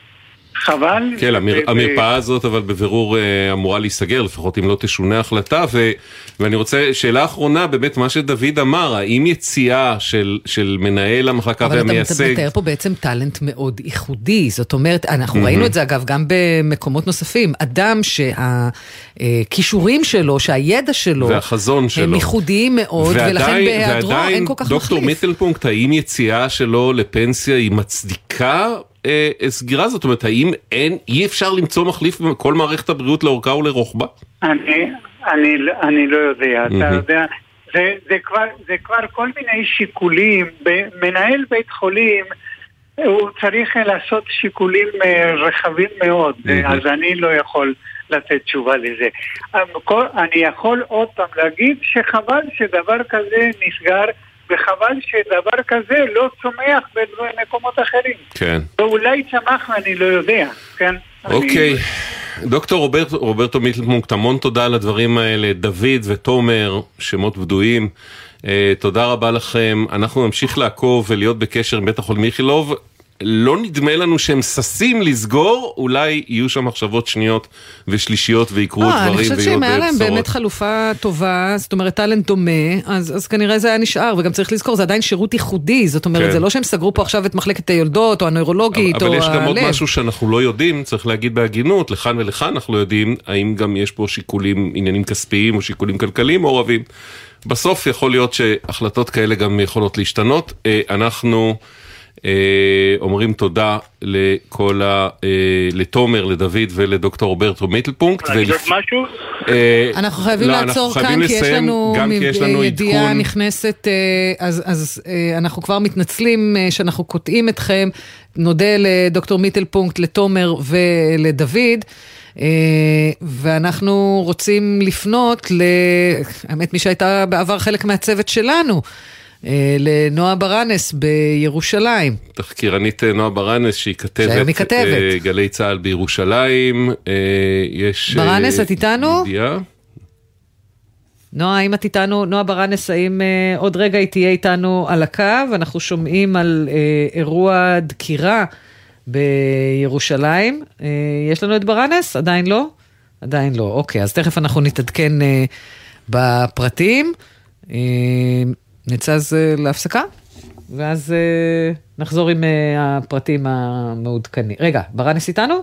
חבל. כן, המר... ו- המרפאה הזאת אבל בבירור אה, אמורה להיסגר, לפחות אם לא תשונה החלטה, ו... ואני רוצה, שאלה אחרונה, באמת מה שדוד אמר, האם יציאה של, של מנהל המחלקה אבל אתה והמייסד, מתאר פה בעצם טאלנט מאוד ייחודי, זאת אומרת, אנחנו ראינו את זה אגב גם במקומות נוספים, אדם שהכישורים שלו, שהידע שלו, והחזון שלו, הם ייחודיים מאוד, ולכן בהיעדרו אין כל כך דוקטור מחליף. מיטלפונקט, האם יציאה שלו לפנסיה היא מצדיקה אה, סגירה? זאת אומרת, האם אין, אי אפשר למצוא מחליף בכל מערכת הבריאות לאורכה ולרוחבה? אני, אני, אני לא יודע, אתה. יודע, זה, זה, כבר, זה כבר כל מיני שיקולים, מנהל בית חולים הוא צריך לעשות שיקולים אה, רחבים מאוד. אז אני לא יכול לתת תשובה לזה. כל- אני יכול עוד פעם להגיד שחבל שדבר כזה נסגר וחבל שדבר כזה לא צומח במקומות אחרים. כן. ואולי צמח ואני לא יודע, כן? אוקיי. אני- דוקטור רוברט, רוברטו מיטלפונקט, המון תודה על הדברים האלה. דוד ותומר, שמות בדויים. תודה רבה לכם, אנחנו נמשיך לעקוב ולהיות בקשר עם בית החולים איכילוב. לא נדמה לנו שהם ששים לסגור, אולי יהיו שם מחשבות שניות ושלישיות ויקרו לא, דברים ויהיו בשורות. אני חושבת שאם היה להם באמת חלופה טובה, זאת אומרת טאלנט דומה, אז, אז כנראה זה היה נשאר, וגם צריך לזכור, זה עדיין שירות ייחודי, זאת אומרת, כן. זה לא שהם סגרו פה עכשיו את מחלקת היולדות, או הנוירולוגית, אבל, או הלב. אבל יש גם. עוד משהו שאנחנו לא יודעים, צריך להגיד בהגינות, לכאן ולכאן אנחנו לא יודעים, האם גם יש פה שיקולים, עניינים כספיים או שיקולים כלכליים מעורבים. בסוף יכול להיות שהחלטות כאלה גם יכולות להשתנות. אה, אנחנו... אה, אומרים תודה לכל ה... אה, לתומר, לדוד ולדוקטור רוברטו מיטלפונקט. להגיד עוד משהו? אה, אנחנו חייבים לא, לעצור כאן, כי יש לנו ידיעה נכנסת, אז אנחנו כבר מתנצלים שאנחנו קוטעים אתכם. נודה לדוקטור מיטלפונקט, לתומר ולדוד. ואנחנו רוצים לפנות, האמת מי שהייתה בעבר חלק מהצוות שלנו, לנועה ברנס בירושלים. תחקירנית אה, נועה ברנס שהיא כתבת. אה, גלי צה"ל בירושלים. יש... ברנס, את איתנו? ידיעה. נועה, האם את איתנו? נועה ברנס, האם אה, עוד רגע היא תהיה איתנו על הקו? אנחנו שומעים על אה, אירוע דקירה בירושלים. אה, יש לנו את ברנס? עדיין לא? עדיין לא. אוקיי, אז תכף אנחנו נתעדכן אה, בפרטים. אה, נצא אז אה, להפסקה, ואז אה, נחזור עם אה, הפרטים המעודכנים. רגע, ברנס איתנו?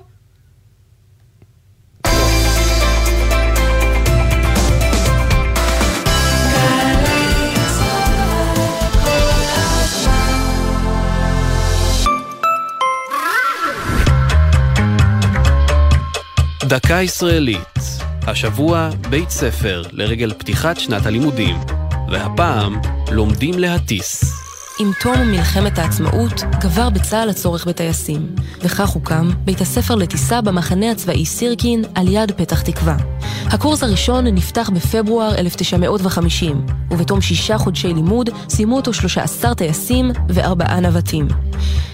דקה ישראלית, השבוע בית ספר לרגל פתיחת שנת הלימודים. והפעם לומדים להטיס. עם תום מלחמת העצמאות גבר בצה"ל הצורך בטייסים, וכך הוקם בית הספר לטיסה במחנה הצבאי סירקין על יד פתח תקווה. הקורס הראשון נפתח בפברואר 1950, ובתום שישה חודשי לימוד סיימו אותו 13 טייסים וארבעה נווטים.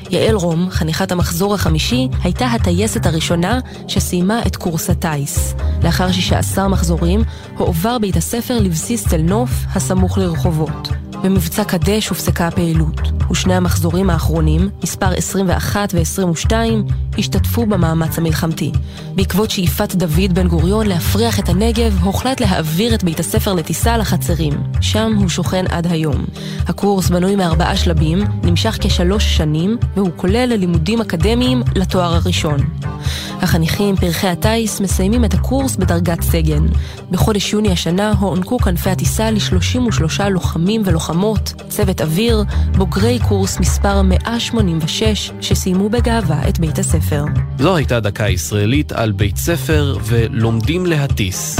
יעל רום, חניכת המחזור החמישי, הייתה הטייסת הראשונה שסיימה את קורס הטיס. לאחר 16 מחזורים, הועבר בית הספר לבסיס תל נוף, הסמוך לרחובות. במבצע קדש הופסקה הפעילות, ושני המחזורים האחרונים, מספר 21 ו-22, השתתפו במאמץ המלחמתי. בעקבות שאיפת דוד בן גוריון להפריח את הנגב, הוחלט להעביר את בית הספר לטיסה לחצרים. שם הוא שוכן עד היום. הקורס בנוי מארבעה שלבים, נמשך כשלוש שנים, והוא כולל לימודים אקדמיים לתואר הראשון. החניכים, פרחי הטיס, מסיימים את הקורס בדרגת סגן. בחודש יוני השנה הוענקו כנפי הטיסה ל-33 לוחמים ולוחמות, צוות אוויר, בוגרי קורס מספר 186, שסיימו בגאווה את בית הספר. זו הייתה דקה ישראלית על בית ספר ולומדים להטיס.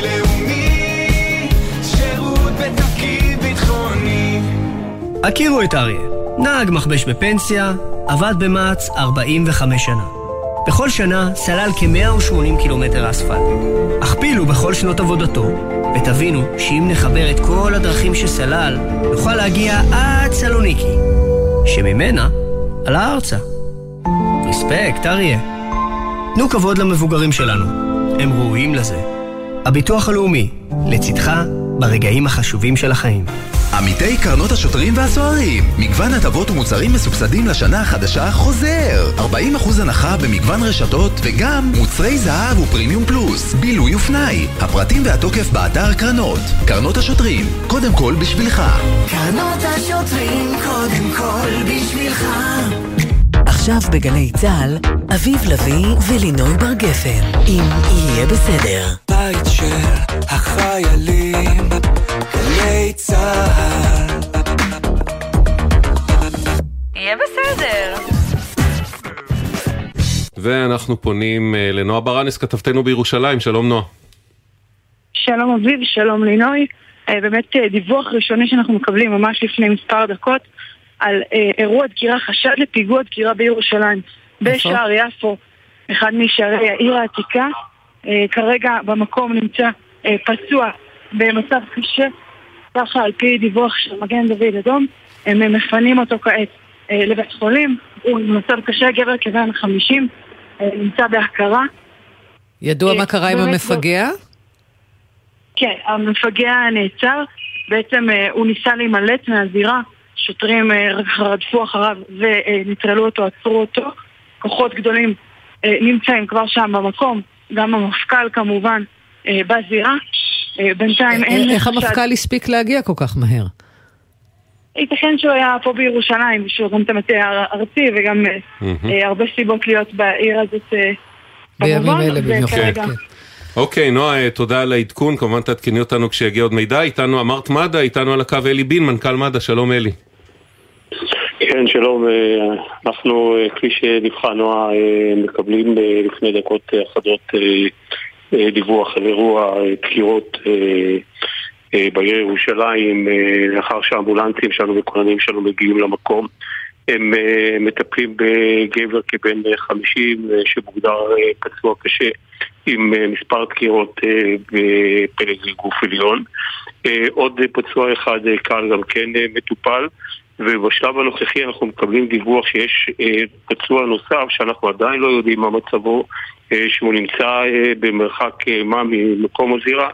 הכירו את אריה. נהג מכבש בפנסיה, עבד במע"צ 45 שנה. בכל שנה סלל כ-180 קילומטר אספלט. הכפילו בכל שנות עבודתו, ותבינו שאם נחבר את כל הדרכים שסלל, נוכל להגיע עד סלוניקי, שממנה עלה ארצה. רספקט, אריה. תנו כבוד למבוגרים שלנו, הם ראויים לזה. הביטוח הלאומי, לצדך ברגעים החשובים של החיים. עמיתי קרנות השוטרים והסוהרים, מגוון הטבות ומוצרים מסובסדים לשנה החדשה חוזר. 40% הנחה במגוון רשתות וגם מוצרי זהב ופרימיום פלוס, בילוי ופנאי. הפרטים והתוקף באתר קרנות. קרנות השוטרים, קודם כל בשבילך. קרנות השוטרים, קודם כל בשבילך. עכשיו בגלי צה"ל, אביב לביא ולינוי בר גפן, אם יהיה בסדר. בית של החיילים, גלי צה"ל. יהיה בסדר. ואנחנו פונים אה, לנועה ברנס, כתבתנו בירושלים, שלום נועה. שלום אביב, שלום לינוי. אה, באמת אה, דיווח ראשוני שאנחנו מקבלים ממש לפני מספר דקות על אירוע דקירה, חשד לפיגוע דקירה בירושלים, בשער יפו, אחד משערי העיר העתיקה. כרגע במקום נמצא פצוע במצב קשה, ככה על פי דיווח של מגן דוד אדום. הם מפנים אותו כעת אה, לבית חולים, הוא במצב קשה, גבר כבן 50, אה, נמצא בהכרה. ידוע אה, מה קרה עם המפגע? כן, המפגע נעצר, בעצם הוא ניסה להימלט מהזירה, שוטרים רדפו אחריו ונטרלו אותו, עצרו אותו, כוחות גדולים נמצאים כבר שם במקום, גם המפכ"ל כמובן בזירה, בינתיים אין... איך חשד. המפכ"ל הספיק להגיע כל כך מהר? ייתכן שהוא היה פה בירושלים, שהוא גם את המטה הארצי וגם אה, אה, הרבה סיבות להיות בעיר הזאת אה, בימים אלה במיוחד, כן. אוקיי, נועה, אה, תודה על העדכון, כמובן תעדכני אותנו כשיגיע עוד מידע. איתנו אמרת מד"א, איתנו על הקו אלי בין, מנכ"ל מד"א, שלום אלי. כן, שלום. אה, אנחנו, אה, כפי שדיווחה נועה, אה, מקבלים אה, לפני דקות אה, אחדות אה, אה, דיווח על אירוע אה, דקירות אה, אה, בעיר ירושלים, אה, לאחר שהאמבולנסים שלנו וכוננים שלנו מגיעים למקום. הם אה, מטפלים בגבר כבן אה, 50 אה, שמוגדר אה, פצוע קשה עם אה, מספר דקירות אה, בפלג גוף עליון. אה, עוד אה, פצוע אחד אה, קל גם כן אה, מטופל. ובשלב הנוכחי אנחנו מקבלים דיווח שיש אה, פצוע נוסף שאנחנו עדיין לא יודעים מה מצבו, אה, שהוא נמצא אה, במרחק אה, מה ממקום הזירה.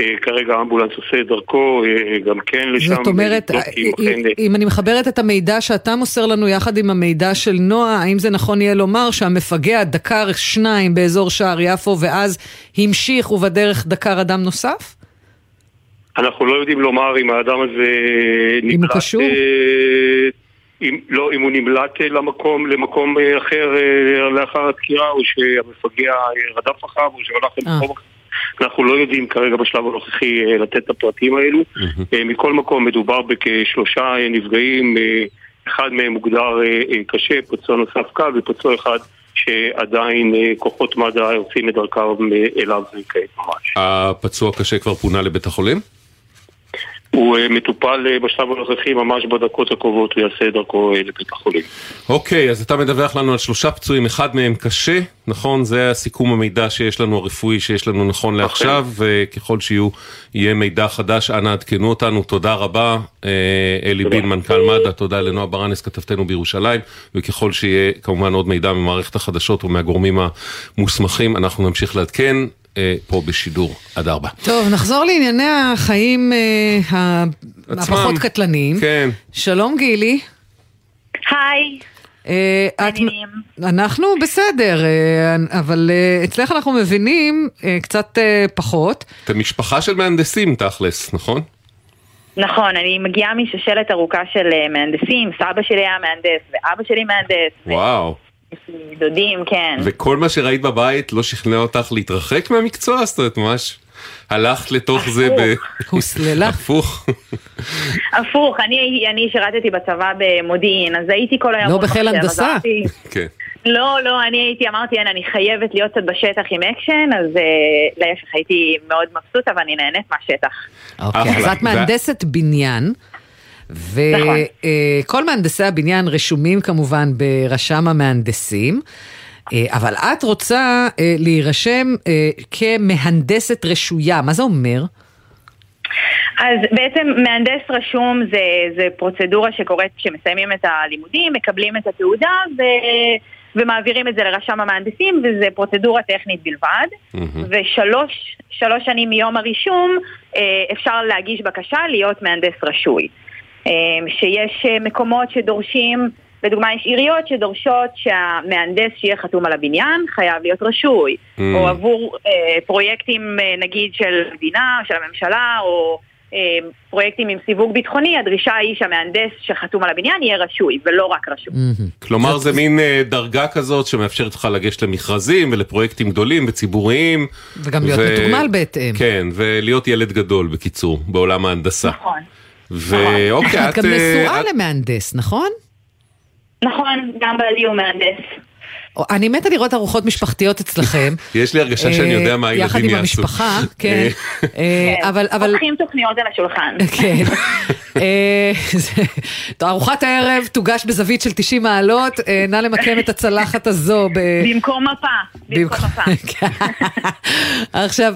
אה, כרגע האמבולנס עושה את דרכו אה, גם כן לשם. זאת אומרת, אם אה, אם אני מחברת את המידע שאתה מוסר לנו יחד עם המידע של נועה, האם זה נכון יהיה לומר שהמפגע דקר שניים באזור שער יפו ואז המשיך ובדרך דקר אדם נוסף? אנחנו לא יודעים לומר אם האדם הזה נמלט... אם, לא, אם הוא נמלט אה, למקום, למקום אה, אחר אה, לאחר הדקירה, או שהמפגע רדף אחריו, או שהלך למקום אחר. אנחנו לא יודעים כרגע בשלב הנוכחי לתת את הפרטים האלו. מכל מקום מדובר בכשלושה נפגעים, אחד מהם מוגדר קשה, פצוע נוסף קל, ופצוע אחד שעדיין כוחות מד"א עושים את דרכם אליו כעת ממש. הפצוע קשה כבר פונה לבית החולים? הוא אה, מטופל אה, בשלב הנוכחי, ממש בדקות הקרובות הוא יעשה את דרכו אה, לבית החולים. אוקיי, אז אתה מדווח לנו על שלושה פצועים, אחד מהם קשה, נכון? זה הסיכום המידע שיש לנו, הרפואי שיש לנו נכון לעכשיו, וככל שיהיו, יהיה מידע חדש, אנא עדכנו אותנו. תודה רבה, אלי בין, מנכ"ל מד"א, תודה לנועה ברנס, כתבתנו בירושלים, וככל שיהיה כמובן עוד מידע ממערכת החדשות ומהגורמים המוסמכים, אנחנו נמשיך לעדכן. אה, פה בשידור עד ארבע. טוב, נחזור לענייני החיים אה. הפחות קטלניים. כן. שלום גילי. היי. אה, את, אנחנו בסדר, אה, אבל אה, אצלך אנחנו מבינים קצת פחות. אתם משפחה של מהנדסים תכלס, נכון? נכון, אני מגיעה משושלת ארוכה של מהנדסים, סבא שלי היה מהנדס ואבא שלי מהנדס, וואו. דודים, כן. וכל מה שראית בבית לא שכנע אותך להתרחק מהמקצוע? זאת אומרת, ממש הלכת לתוך זה ב... הוסללת. הפוך. הפוך, אני, אני שירתתי בצבא במודיעין, אז הייתי כל היום... לא בחיל הנדסה. כן. לא, לא, אני הייתי, אמרתי, אין, אני חייבת להיות קצת בשטח עם אקשן, אז אה, להפך, הייתי מאוד מבסוטה ואני נהנית מהשטח. אוקיי, אז את מהנדסת בניין. נכון. וכל מהנדסי הבניין רשומים כמובן ברשם המהנדסים, אה, אבל את רוצה אה, להירשם אה, כמהנדסת רשויה, מה זה אומר? אז בעצם מהנדס רשום זה, זה פרוצדורה שקורית כשמסיימים את הלימודים, מקבלים את התעודה ו, ומעבירים את זה לרשם המהנדסים, וזה פרוצדורה טכנית בלבד. ושלוש שלוש שנים מיום הרישום אפשר להגיש בקשה להיות מהנדס רשוי. אה, שיש אה, מקומות שדורשים, לדוגמה יש עיריות שדורשות שהמהנדס שיהיה חתום על הבניין חייב להיות רשוי, Mm. או עבור אה, פרויקטים אה, נגיד של המדינה, של הממשלה, או אה, פרויקטים עם סיווג ביטחוני, הדרישה היא שהמהנדס שחתום על הבניין יהיה רשוי, ולא רק רשוי. כלומר זה מין אה, דרגה כזאת שמאפשרת לך לגשת למכרזים ולפרויקטים גדולים וציבוריים. וגם להיות מתוגמל בהתאם. כן, ולהיות ילד גדול בקיצור, בעולם ההנדסה. נכון. ואוקיי, (laughs) את גם אה, נשואה את- למהנדס, נכון? נכון, גם בעלי הוא מהנדס. אני מתה לראות ארוחות משפחתיות אצלכם. (laughs) יש לי הרגשה שאני יודע מה הילדים יעשו. יחד עם המשפחה, (laughs) כן. אבל... פותחים תוכניות על השולחן. כן. ארוחת הערב תוגש בזווית של 90 מעלות, נא למקם את הצלחת הזו. במקום מפה. במקום מפה. עכשיו,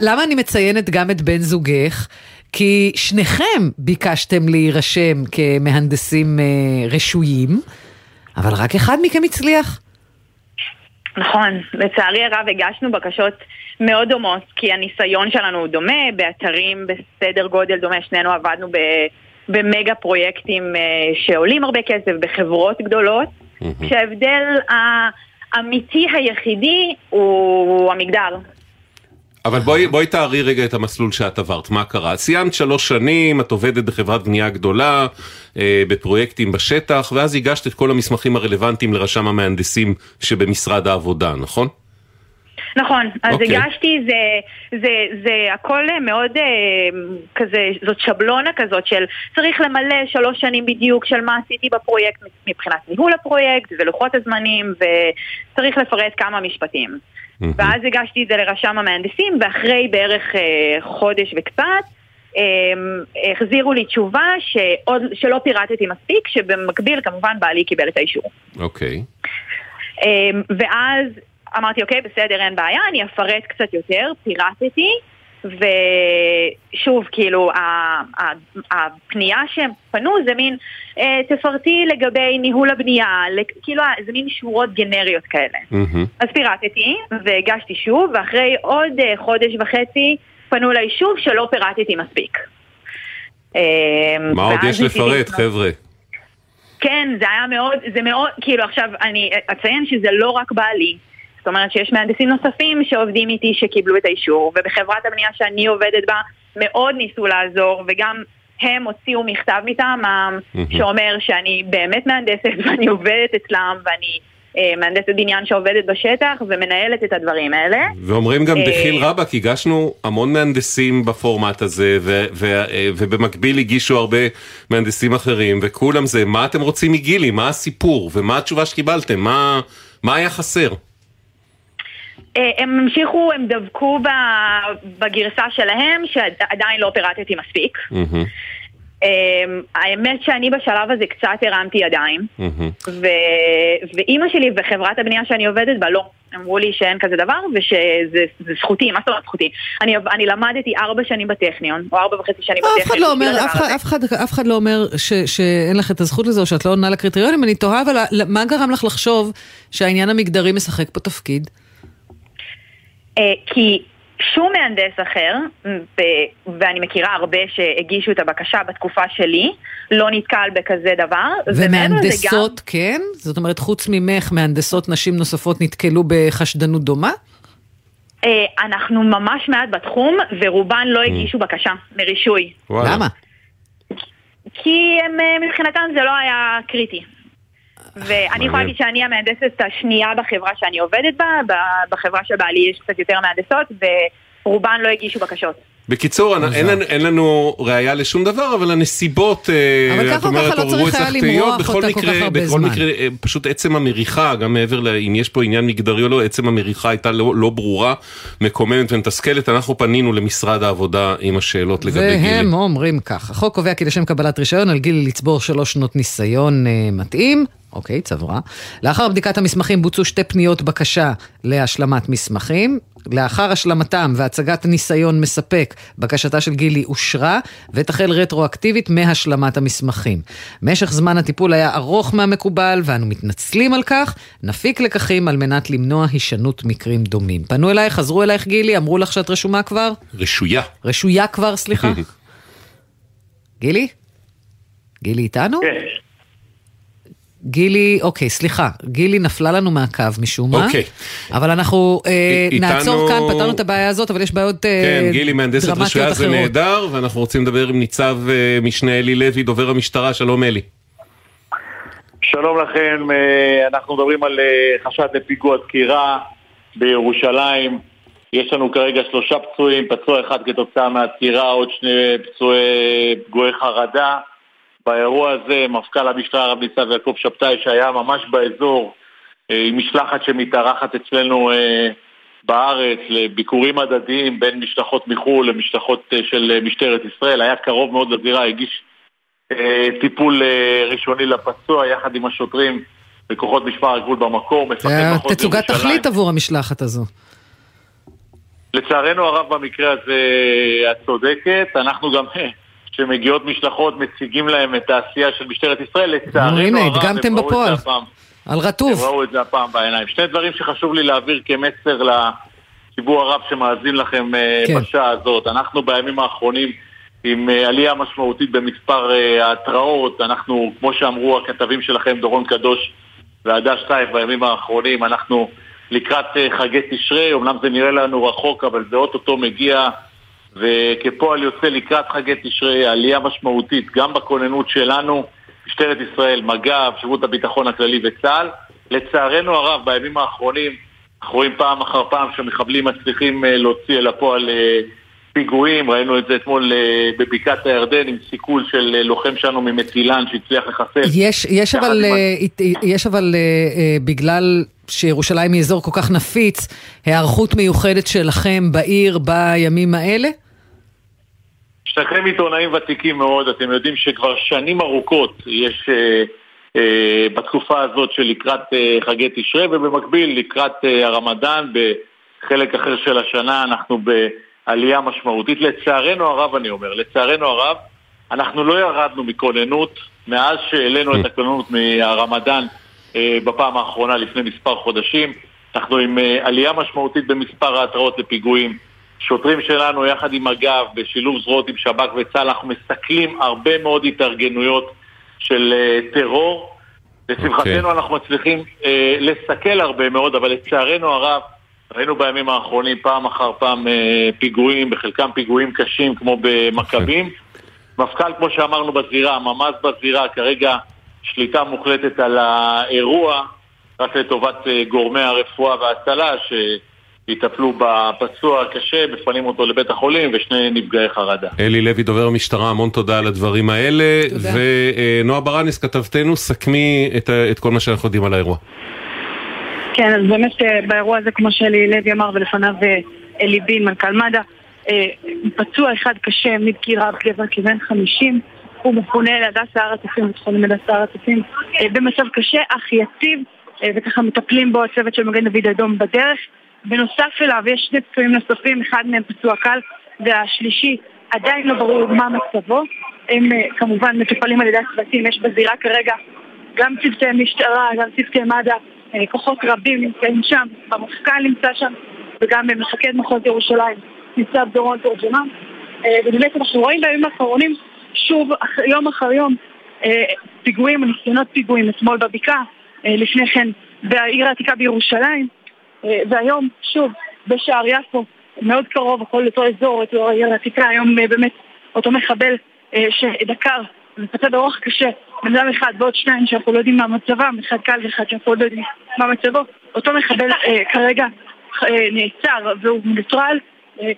למה אני מציינת גם את בן זוגך? כי שניכם ביקשתם להירשם כמהנדסים רשויים, אבל רק אחד מכם הצליח. נכון, לצערי הרב הגשנו בקשות מאוד דומות, כי הניסיון שלנו הוא דומה, באתרים בסדר גודל דומה, שנינו עבדנו במגה פרויקטים שעולים הרבה כסף, בחברות גדולות, כשההבדל האמיתי היחידי הוא המגדר. אבל בואי, בואי תארי רגע את המסלול שאת עברת, מה קרה? סיימת שלוש שנים, את עובדת בחברת בנייה גדולה, אה, בפרויקטים בשטח, ואז הגשת את כל המסמכים הרלוונטיים לרשם המהנדסים שבמשרד העבודה, נכון? נכון, אז okay. הגשתי, זה, זה, זה הכל מאוד אה, כזה, זאת שבלונה כזאת של צריך למלא שלוש שנים בדיוק של מה עשיתי בפרויקט מבחינת ניהול הפרויקט ולוחות הזמנים וצריך לפרט כמה משפטים. ואז הגשתי את זה לרשם המהנדסים, ואחרי בערך אה, חודש וקצת, אה, החזירו לי תשובה שעוד, שלא פירטתי מספיק, שבמקביל כמובן בעלי קיבל את האישור. אוקיי. אה, ואז אמרתי, אוקיי, בסדר, אין בעיה, אני אפרט קצת יותר, פירטתי. ושוב, כאילו, הפנייה שהם פנו זה מין, אה, תפרטי לגבי ניהול הבנייה, כאילו, זה מין שורות גנריות כאלה. אז פירטתי, והגשתי שוב, ואחרי עוד אה, חודש וחצי פנו אליי שוב שלא פירטתי מספיק. אה, מה עוד יש לפרט, חבר'ה? כן, זה היה מאוד, זה מאוד, כאילו עכשיו אני אציין שזה לא רק בעלי, אומרת שיש מהנדסים נוספים שעובדים איתי שקיבלו את האישור, ובחברת הבנייה שאני עובדת בה מאוד ניסו לעזור, וגם הם הוציאו מכתב מטעמם שאומר שאני באמת מהנדסת (laughs) ואני עובדת אצלם ואני אה, מהנדסת בניין שעובדת בשטח ומנהלת את הדברים האלה. ואומרים גם בחיל אה, רבאק, הגשנו המון מהנדסים בפורמט הזה, אה, ובמקביל הגישו הרבה מהנדסים אחרים, וכולם זה, מה אתם רוצים מגילי? מה הסיפור? ומה התשובה שקיבלתם? מה, מה היה חסר? אה, הם המשיכו, הם דבקו בגרסה שלהם, שעדיין לא פירטתי מספיק. אמ, האמת שאני בשלב הזה קצת הרמתי ידיים, ואימא שלי וחברת הבנייה שאני עובדת בה לא. אמרו לי שאין כזה דבר ושזה זכותי, מה זאת אומרת זכותי? אני, אני למדתי ארבע שנים בטכניון, או ארבע וחצי שנים בטכניון. אף אחד לא אומר, אף אחד, אף אחד, אף אחד לא אומר ש, שאין לך את הזכות לזה או שאת לא עונה לקריטריונים, אני תוהה, אבל מה גרם לך לחשוב שהעניין המגדרי משחק פה תפקיד? אה, כי שום מהנדס אחר, ואני מכירה הרבה שהגישו את הבקשה בתקופה שלי, לא נתקל בכזה דבר. ומהנדסות גם... כן? זאת אומרת, חוץ ממך, מהנדסות נשים נוספות נתקלו בחשדנות דומה? אה, אנחנו ממש מעט בתחום, ורובן לא mm. הגישו בקשה לרישוי. למה? כי הם, אה, מבחינתם זה לא היה קריטי. ואני יכולה להגיד שאני המהנדסת השנייה בחברה שאני עובדת בה, בחברה שבעלי יש קצת יותר מהנדסות, ורובן לא הגישו בקשות. בקיצור, אין, אין לנו ראייה לשום דבר, אבל הנסיבות, אה, אבל ככה או ככה לא צריך היה למרוח אותה כל כך הרבה זמן. בכל מקרה, אה, פשוט עצם המריחה, גם מעבר לאם יש פה עניין מגדרי או לא, עצם המריחה הייתה לא, לא ברורה, מקוממת ומתסכלת. אנחנו פנינו למשרד העבודה עם השאלות לגבי גילי. והם אומרים כך, החוק קובע כי לשם קבלת רישיון על גילי לצבור שלוש שנות ניסיון אה, מתאים, אוקיי, צברה. לאחר בדיקת המסמכים בוצעו שתי פניות בקשה להשלמת מסמכים. לאחר השלמתם והצגת ניסיון מספק, בקשתה של גילי אושרה ותחל רטרואקטיבית מהשלמת המסמכים. משך זמן הטיפול היה ארוך מהמקובל ואנו מתנצלים על כך. נפיק לקחים על מנת למנוע הישנות מקרים דומים. פנו אלייך, חזרו אלייך גילי, אמרו לך שאת רשומה כבר? רשויה. רשויה כבר, סליחה. (laughs) גילי? גילי איתנו? כן. גילי, אוקיי, סליחה, גילי נפלה לנו מהקו משום מה. אוקיי. אבל אנחנו אה, איתנו... נעצור כאן, פתרנו את הבעיה הזאת, אבל יש בעיות אה, דרמטיות אחרות. כן, גילי מהנדסת רשויה זה נהדר, ואנחנו רוצים לדבר עם ניצב אה, משנה אלי לוי, דובר המשטרה, שלום אלי. שלום לכם, אה, אנחנו מדברים על אה, חשד לפיגוע דקירה בירושלים. יש לנו כרגע שלושה פצועים, פצוע אחד כתוצאה מהדקירה, עוד שני פצועי פגועי חרדה. באירוע הזה מפכ"ל המשטרה רב ניצב יעקב שבתאי שהיה ממש באזור אה, עם משלחת שמתארחת אצלנו אה, בארץ לביקורים הדדיים בין משלחות מחו"ל למשלחות אה, של משטרת ישראל, היה קרוב מאוד לזירה, הגיש טיפול ראשוני לפצוע יחד עם השוטרים וכוחות משמר הגבול במקום. זה היה תצוגת תכלית עבור המשלחת הזו. לצערנו הרב במקרה הזה את צודקת, אנחנו גם (laughs) כשמגיעות משלחות מציגים להם את העשייה של משטרת ישראל, לצערנו הרב, הדגמתם בפועל. על רטוב. הם ראו את זה הפעם בעיניים. שני דברים שחשוב לי להעביר כמסר לציבור הרב שמאזין לכם אה, כן. בשעה הזאת. אנחנו בימים האחרונים עם אה, עלייה משמעותית במספר אה, ההתראות. אנחנו, כמו שאמרו הכתבים שלכם, דורון קדוש והדס שטייף בימים האחרונים, אנחנו לקראת חגי תשרי, אמנם זה נראה לנו רחוק, אבל זה אוטוטו מגיע. וכפועל יוצא לקראת חגי תשרי, עלייה משמעותית גם בכוננות שלנו, משטרת ישראל, מג"ב, שירות הביטחון הכללי וצה"ל. לצערנו הרב, בימים האחרונים, אנחנו רואים פעם אחר פעם שמחבלים מצליחים אה, להוציא אל הפועל אה, פיגועים, ראינו את זה אתמול אה, בבקעת הירדן עם סיכול של לוחם שלנו ממטילן שהצליח לחסל. יש, יש אבל, יש אבל בגלל שירושלים היא אזור כל כך נפיץ, היערכות מיוחדת שלכם בעיר בימים האלה? שניכם עיתונאים ותיקים מאוד, אתם יודעים שכבר שנים ארוכות יש אה, אה, בתקופה הזאת שלקראת אה, חגי תשרי ובמקביל לקראת אה, הרמדאן בחלק אחר של השנה אנחנו בעלייה משמעותית. לצערנו הרב אני אומר, לצערנו הרב אנחנו לא ירדנו מכוננות מאז שהעלינו את הכוננות מהרמדאן בפעם האחרונה לפני מספר חודשים. אנחנו עם אה, עלייה משמעותית במספר ההתראות לפיגועים. שוטרים שלנו יחד עם מג"ב, בשילוב זרועות עם שב"כ וצה"ל, אנחנו מסכלים הרבה מאוד התארגנויות של uh, טרור. לשמחתנו okay. אוקיי. אנחנו מצליחים uh, לסכל הרבה מאוד, אבל לצערנו הרב, ראינו בימים האחרונים פעם אחר פעם uh, פיגועים, בחלקם פיגועים קשים כמו במכבים. Okay. אוקיי. מפכ"ל, כמו שאמרנו בזירה, ממ"ז בזירה, כרגע שליטה מוחלטת על האירוע, רק לטובת uh, גורמי הרפואה וההצלה, ש... יטפלו בפצוע הקשה, מפנים אותו לבית החולים ושני נפגעי חרדה. אלי לוי, דובר המשטרה, המון תודה על הדברים האלה. תודה. ונועה ברנס, כתבתנו, סכמי את, את כל מה שאנחנו יודעים על האירוע. כן, אז באמת אה, באירוע הזה, כמו שאלי לוי אמר, ולפניו אה, אלי בין, מנכ"ל מד"א, אה, פצוע אחד קשה מדקירה גבר כבן 50, הוא מפונה להדסה הר הצופים, בית חולים הדסה הר הצופים, במצב קשה, אך יציב, וככה מטפלים בו הצוות של מגן דוד אדום בדרך. בנוסף אליו יש שני פצועים נוספים, אחד מהם פצוע קל והשלישי עדיין לא ברור מה מצבו. הם אה, כמובן מטופלים על ידי הצוותים, יש בזירה כרגע גם צוותי משטרה, גם צוותי מד"א, אה, כוחות רבים נמצאים שם, המפכ"ל נמצא שם וגם מפקד מחוז ירושלים ניצב דורון תורג'מן. אה, ובאמת אנחנו רואים בימים האחרונים שוב יום אחר יום פיגועים, ניסיונות פיגועים, אתמול בבקעה, לפני כן בעיר העתיקה בירושלים. אה, והיום, שוב, בשער יפו, מאוד קרוב, הכל אותו אזור, אותו העיר העתיקה, היום אה, באמת אותו מחבל אה, שדקר ופצע באורח קשה, בן אדם אחד ועוד שניים שאנחנו לא יודעים מה מצבם, אחד קל ואחד שאנחנו לא יודעים מה מצבו, אותו מחבל כרגע נעצר והוא מנוטרל,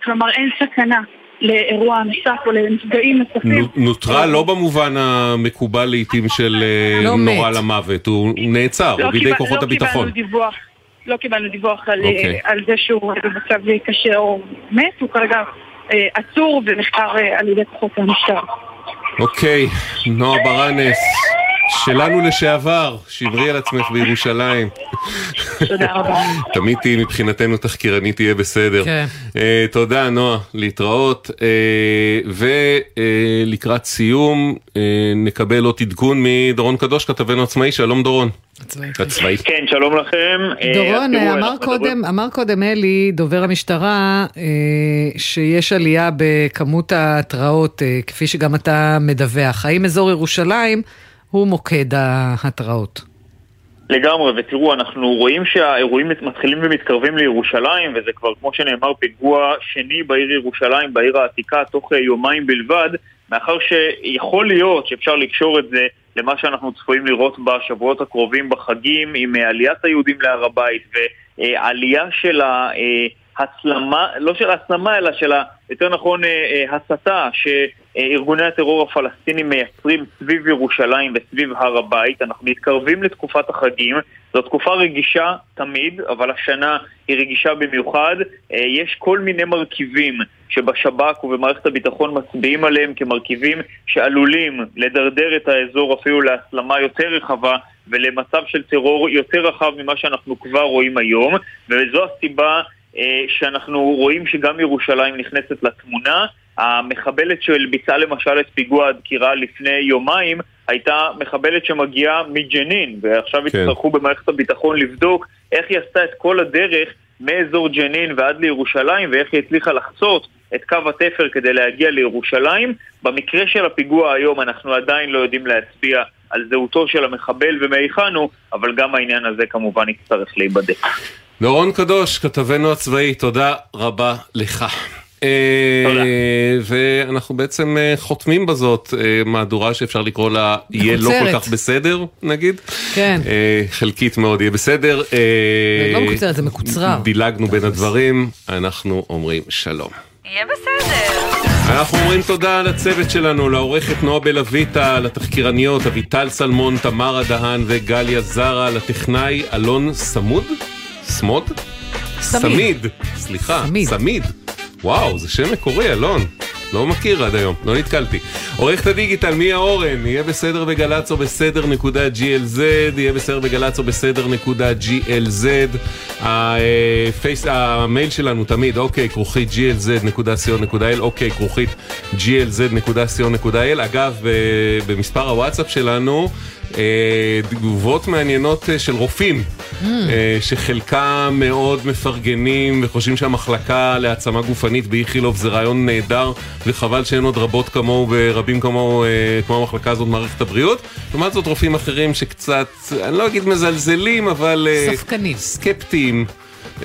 כלומר אין סכנה לאירוע נוסף או לנפגעים נוספים. נוטרל לא במובן המקובל לעיתים של לא נורא למוות, הוא נעצר לא בידי כוחות הביטחון. לא קיבלנו דיווח לא קיבלנו דיווח על, okay. אוקיי. על זה שהוא במצב קשה או מת, הוא כרגע אה, עצור ונחקר אה, על ידי כוחות המשטרה. אוקיי, okay. נועה ברנס. שלנו לשעבר, שברי על עצמך בירושלים. תודה רבה. תמיד תהיי מבחינתנו תחקירנית תהיה בסדר. כן. Uh, תודה נועה, להתראות. Uh, ולקראת uh, סיום uh, נקבל עוד עדכון מדורון קדוש, כתבנו עצמאי, שלום דורון. עצמאי. כן, שלום לכם. דורון, אמר קודם, אמר קודם אלי, דובר המשטרה, שיש עלייה בכמות ההתראות, כפי שגם אתה מדווח. האם אזור ירושלים הוא מוקד ההתראות. לגמרי, ותראו, אנחנו רואים שהאירועים מתחילים ומתקרבים לירושלים, וזה כבר, כמו שנאמר, פיגוע שני בעיר ירושלים, בעיר העתיקה, תוך יומיים בלבד, מאחר שיכול להיות שאפשר לקשור את זה למה שאנחנו צפויים לראות בשבועות הקרובים בחגים, עם עליית היהודים להר הבית, ועלייה של ההסלמה, לא של ההסלמה, אלא של, יותר נכון, הסתה, ש... שארגוני הטרור הפלסטינים מייצרים סביב ירושלים וסביב הר הבית. אנחנו מתקרבים לתקופת החגים, זו תקופה רגישה תמיד, אבל השנה היא רגישה במיוחד. אה, יש כל מיני מרכיבים שבשב"כ ובמערכת הביטחון מצביעים עליהם כמרכיבים שעלולים לדרדר את האזור אפילו להסלמה יותר רחבה ולמצב של טרור יותר רחב ממה שאנחנו כבר רואים היום, וזו הסיבה אה, שאנחנו רואים שגם ירושלים נכנסת לתמונה. המחבלת של ביצעה למשל את פיגוע הדקירה לפני יומיים הייתה מחבלת שמגיעה מג'נין, ועכשיו כן. יצטרכו במערכת הביטחון לבדוק איך היא עשתה את כל הדרך מאזור ג'נין ועד לירושלים, ואיך היא הצליחה לחצות את קו התפר כדי להגיע לירושלים. במקרה של הפיגוע היום אנחנו עדיין לא יודעים להצביע על זהותו של המחבל ומהיכן הוא, אבל גם העניין הזה כמובן יצטרך להיבדק. דורון קדוש, כתבנו הצבאי, תודה רבה לך. תודה. ואנחנו בעצם אה, חותמים בזאת אה, מהדורה שאפשר לקרוא לה יהיה לא כל כך בסדר נגיד. כן. אה, חלקית מאוד יהיה בסדר. לא מקוצרת, זה מקוצרר. דילגנו בין הדברים, אנחנו אומרים שלום. יהיה בסדר. אנחנו אומרים תודה לצוות שלנו, לעורכת נועה בלויטה, לתחקירניות אביטל סלמון, תמרה דהן וגליה זרה, לטכנאי אלון סמוד? סמוד? סמיד. סליחה, סמיד. וואו, זה שם מקורי, אלון. לא מכיר עד היום, לא נתקלתי. עורכת הדיגיטל, מיה אורן, יהיה בסדר בגל"צ או בסדר נקודה glz, יהיה בסדר בגל"צ או בסדר נקודה glz. הפייס, המייל שלנו תמיד, אוקיי, כרוכית glz.co.il, אוקיי, כרוכית glz.co.il. אגב, במספר הוואטסאפ שלנו, אה, תגובות מעניינות אה, של רופאים, mm. אה, שחלקם מאוד מפרגנים וחושבים שהמחלקה להעצמה גופנית באיכילוב זה רעיון נהדר וחבל שאין עוד רבות כמוהו ורבים כמוהו כמו המחלקה הזאת במערכת הבריאות. לעומת זאת רופאים אחרים שקצת, אני לא אגיד מזלזלים, אבל... ספקנים. סקפטיים.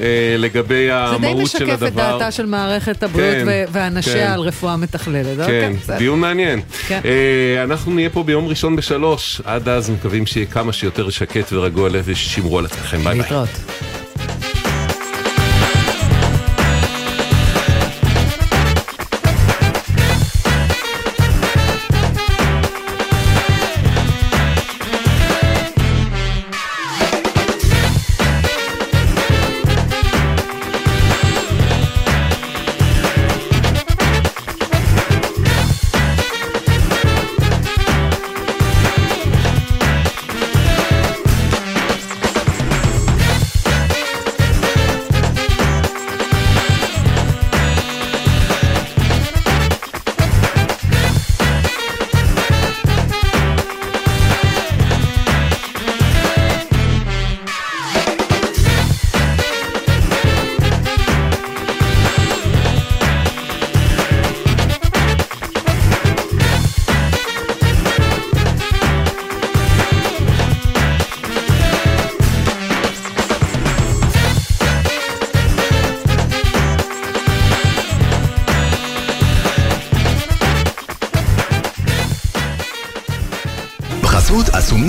אה, לגבי המהות של הדבר. זה די משקף את דעתה של מערכת הבריאות כן, ואנשיה כן. על רפואה מתכללת. כן, אוקיי, דיון מעניין. כן. אה, אנחנו נהיה פה ביום ראשון בשלוש, עד אז מקווים שיהיה כמה שיותר שקט ורגוע לב ושמרו על עצמכם. ביי ביי.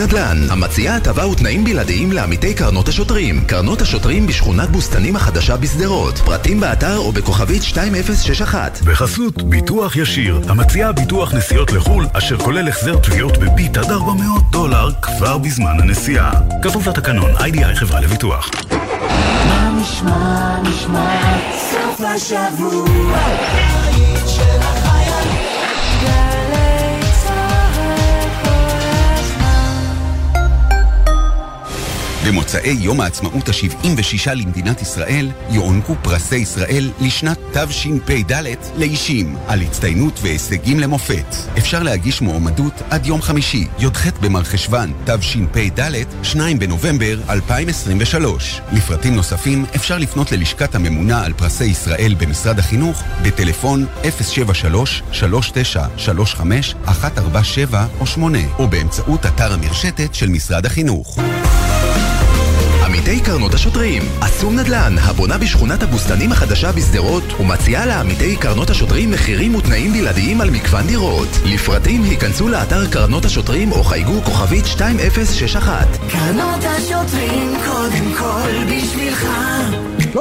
נדל"ן, המציעה הטבה ותנאים בלעדיים לעמיתי קרנות השוטרים. קרנות השוטרים בשכונת בוסתנים החדשה בשדרות. פרטים באתר או בכוכבית 2061. בחסות ביטוח ישיר, המציעה ביטוח נסיעות לחו"ל, אשר כולל החזר תביעות בביט עד 400 דולר כבר בזמן הנסיעה. כפוף לתקנון, איי-די-איי חברה לביטוח. מה נשמע, נשמע, סוף השבוע, של במוצאי יום העצמאות ה-76 למדינת ישראל יוענקו פרסי ישראל לשנת תשפ"ד לאישים על הצטיינות והישגים למופת. אפשר להגיש מועמדות עד יום חמישי, י"ח במרחשוון תשפ"ד, 2 בנובמבר 2023. לפרטים נוספים אפשר לפנות ללשכת הממונה על פרסי ישראל במשרד החינוך בטלפון 073-3935-147 או 8 או באמצעות אתר המרשתת של משרד החינוך. עמיתי קרנות השוטרים, אסום נדל"ן, הבונה בשכונת הבוסתנים החדשה בשדרות, ומציעה לעמיתי קרנות השוטרים מחירים ותנאים בלעדיים על מגוון דירות. לפרטים היכנסו לאתר קרנות השוטרים או חייגו כוכבית 2061. קרנות השוטרים קודם כל לא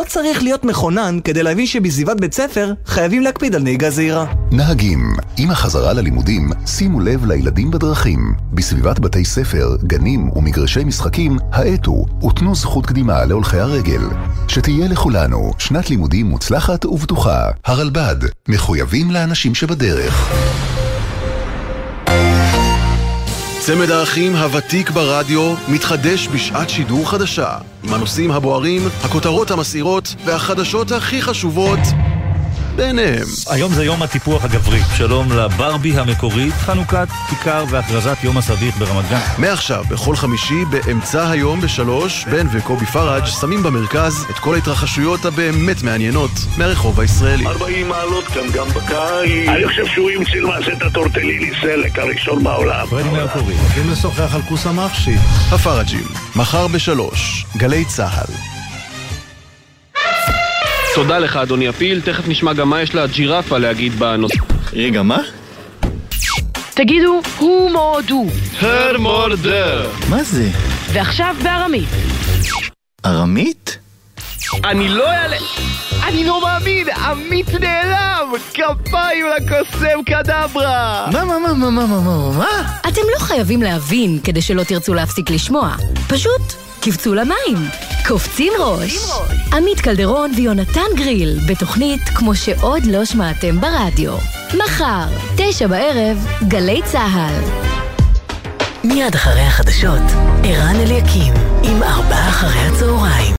צריך להיות מכונן כדי להבין שבסביבת בית ספר חייבים להקפיד על נהיגה זהירה. נהגים, עם החזרה ללימודים, שימו לב לילדים בדרכים. בסביבת בתי ספר, גנים ומגרשי משחקים, האטו ותנו זכות קדימה להולכי הרגל. שתהיה לכולנו שנת לימודים מוצלחת ובטוחה. הרלב"ד, מחויבים לאנשים שבדרך. צמד האחים הוותיק ברדיו מתחדש בשעת שידור חדשה עם הנושאים הבוערים, הכותרות המסעירות והחדשות הכי חשובות ביניהם. היום זה יום הטיפוח הגברי. שלום לברבי המקורית, חנוכת כיכר והכרזת יום הסביך ברמת גן. מעכשיו, בכל חמישי, באמצע היום בשלוש, בן וקובי פראג' שמים במרכז את כל ההתרחשויות הבאמת מעניינות מהרחוב הישראלי. 40 מעלות כאן גם בקיץ. אני חושב שהוא המציא למעשה את הטורטליני סלק הראשון בעולם. פרדי מרקורי. הולכים לשוחח על כוס המחשי. הפראג'ים, מחר בשלוש, גלי צה"ל. תודה לך אדוני הפיל, תכף נשמע גם מה יש לג'ירפה להגיד בנושא. רגע, מה? תגידו, הוא מורדו. הר מורדר. מה זה? ועכשיו בארמית. ארמית? אני לא אעלה... אני לא מאמין, עמית נעלם! כפיים לקוסם קדברה! מה, מה, מה, מה, מה, מה, מה, מה? אתם לא חייבים להבין כדי שלא תרצו להפסיק לשמוע. פשוט קפצו למים. קופצים ראש. עמית קלדרון ויונתן גריל, בתוכנית כמו שעוד לא שמעתם ברדיו. מחר, תשע בערב, גלי צה"ל. מיד אחרי החדשות, ערן אליקים, עם ארבעה אחרי הצהריים.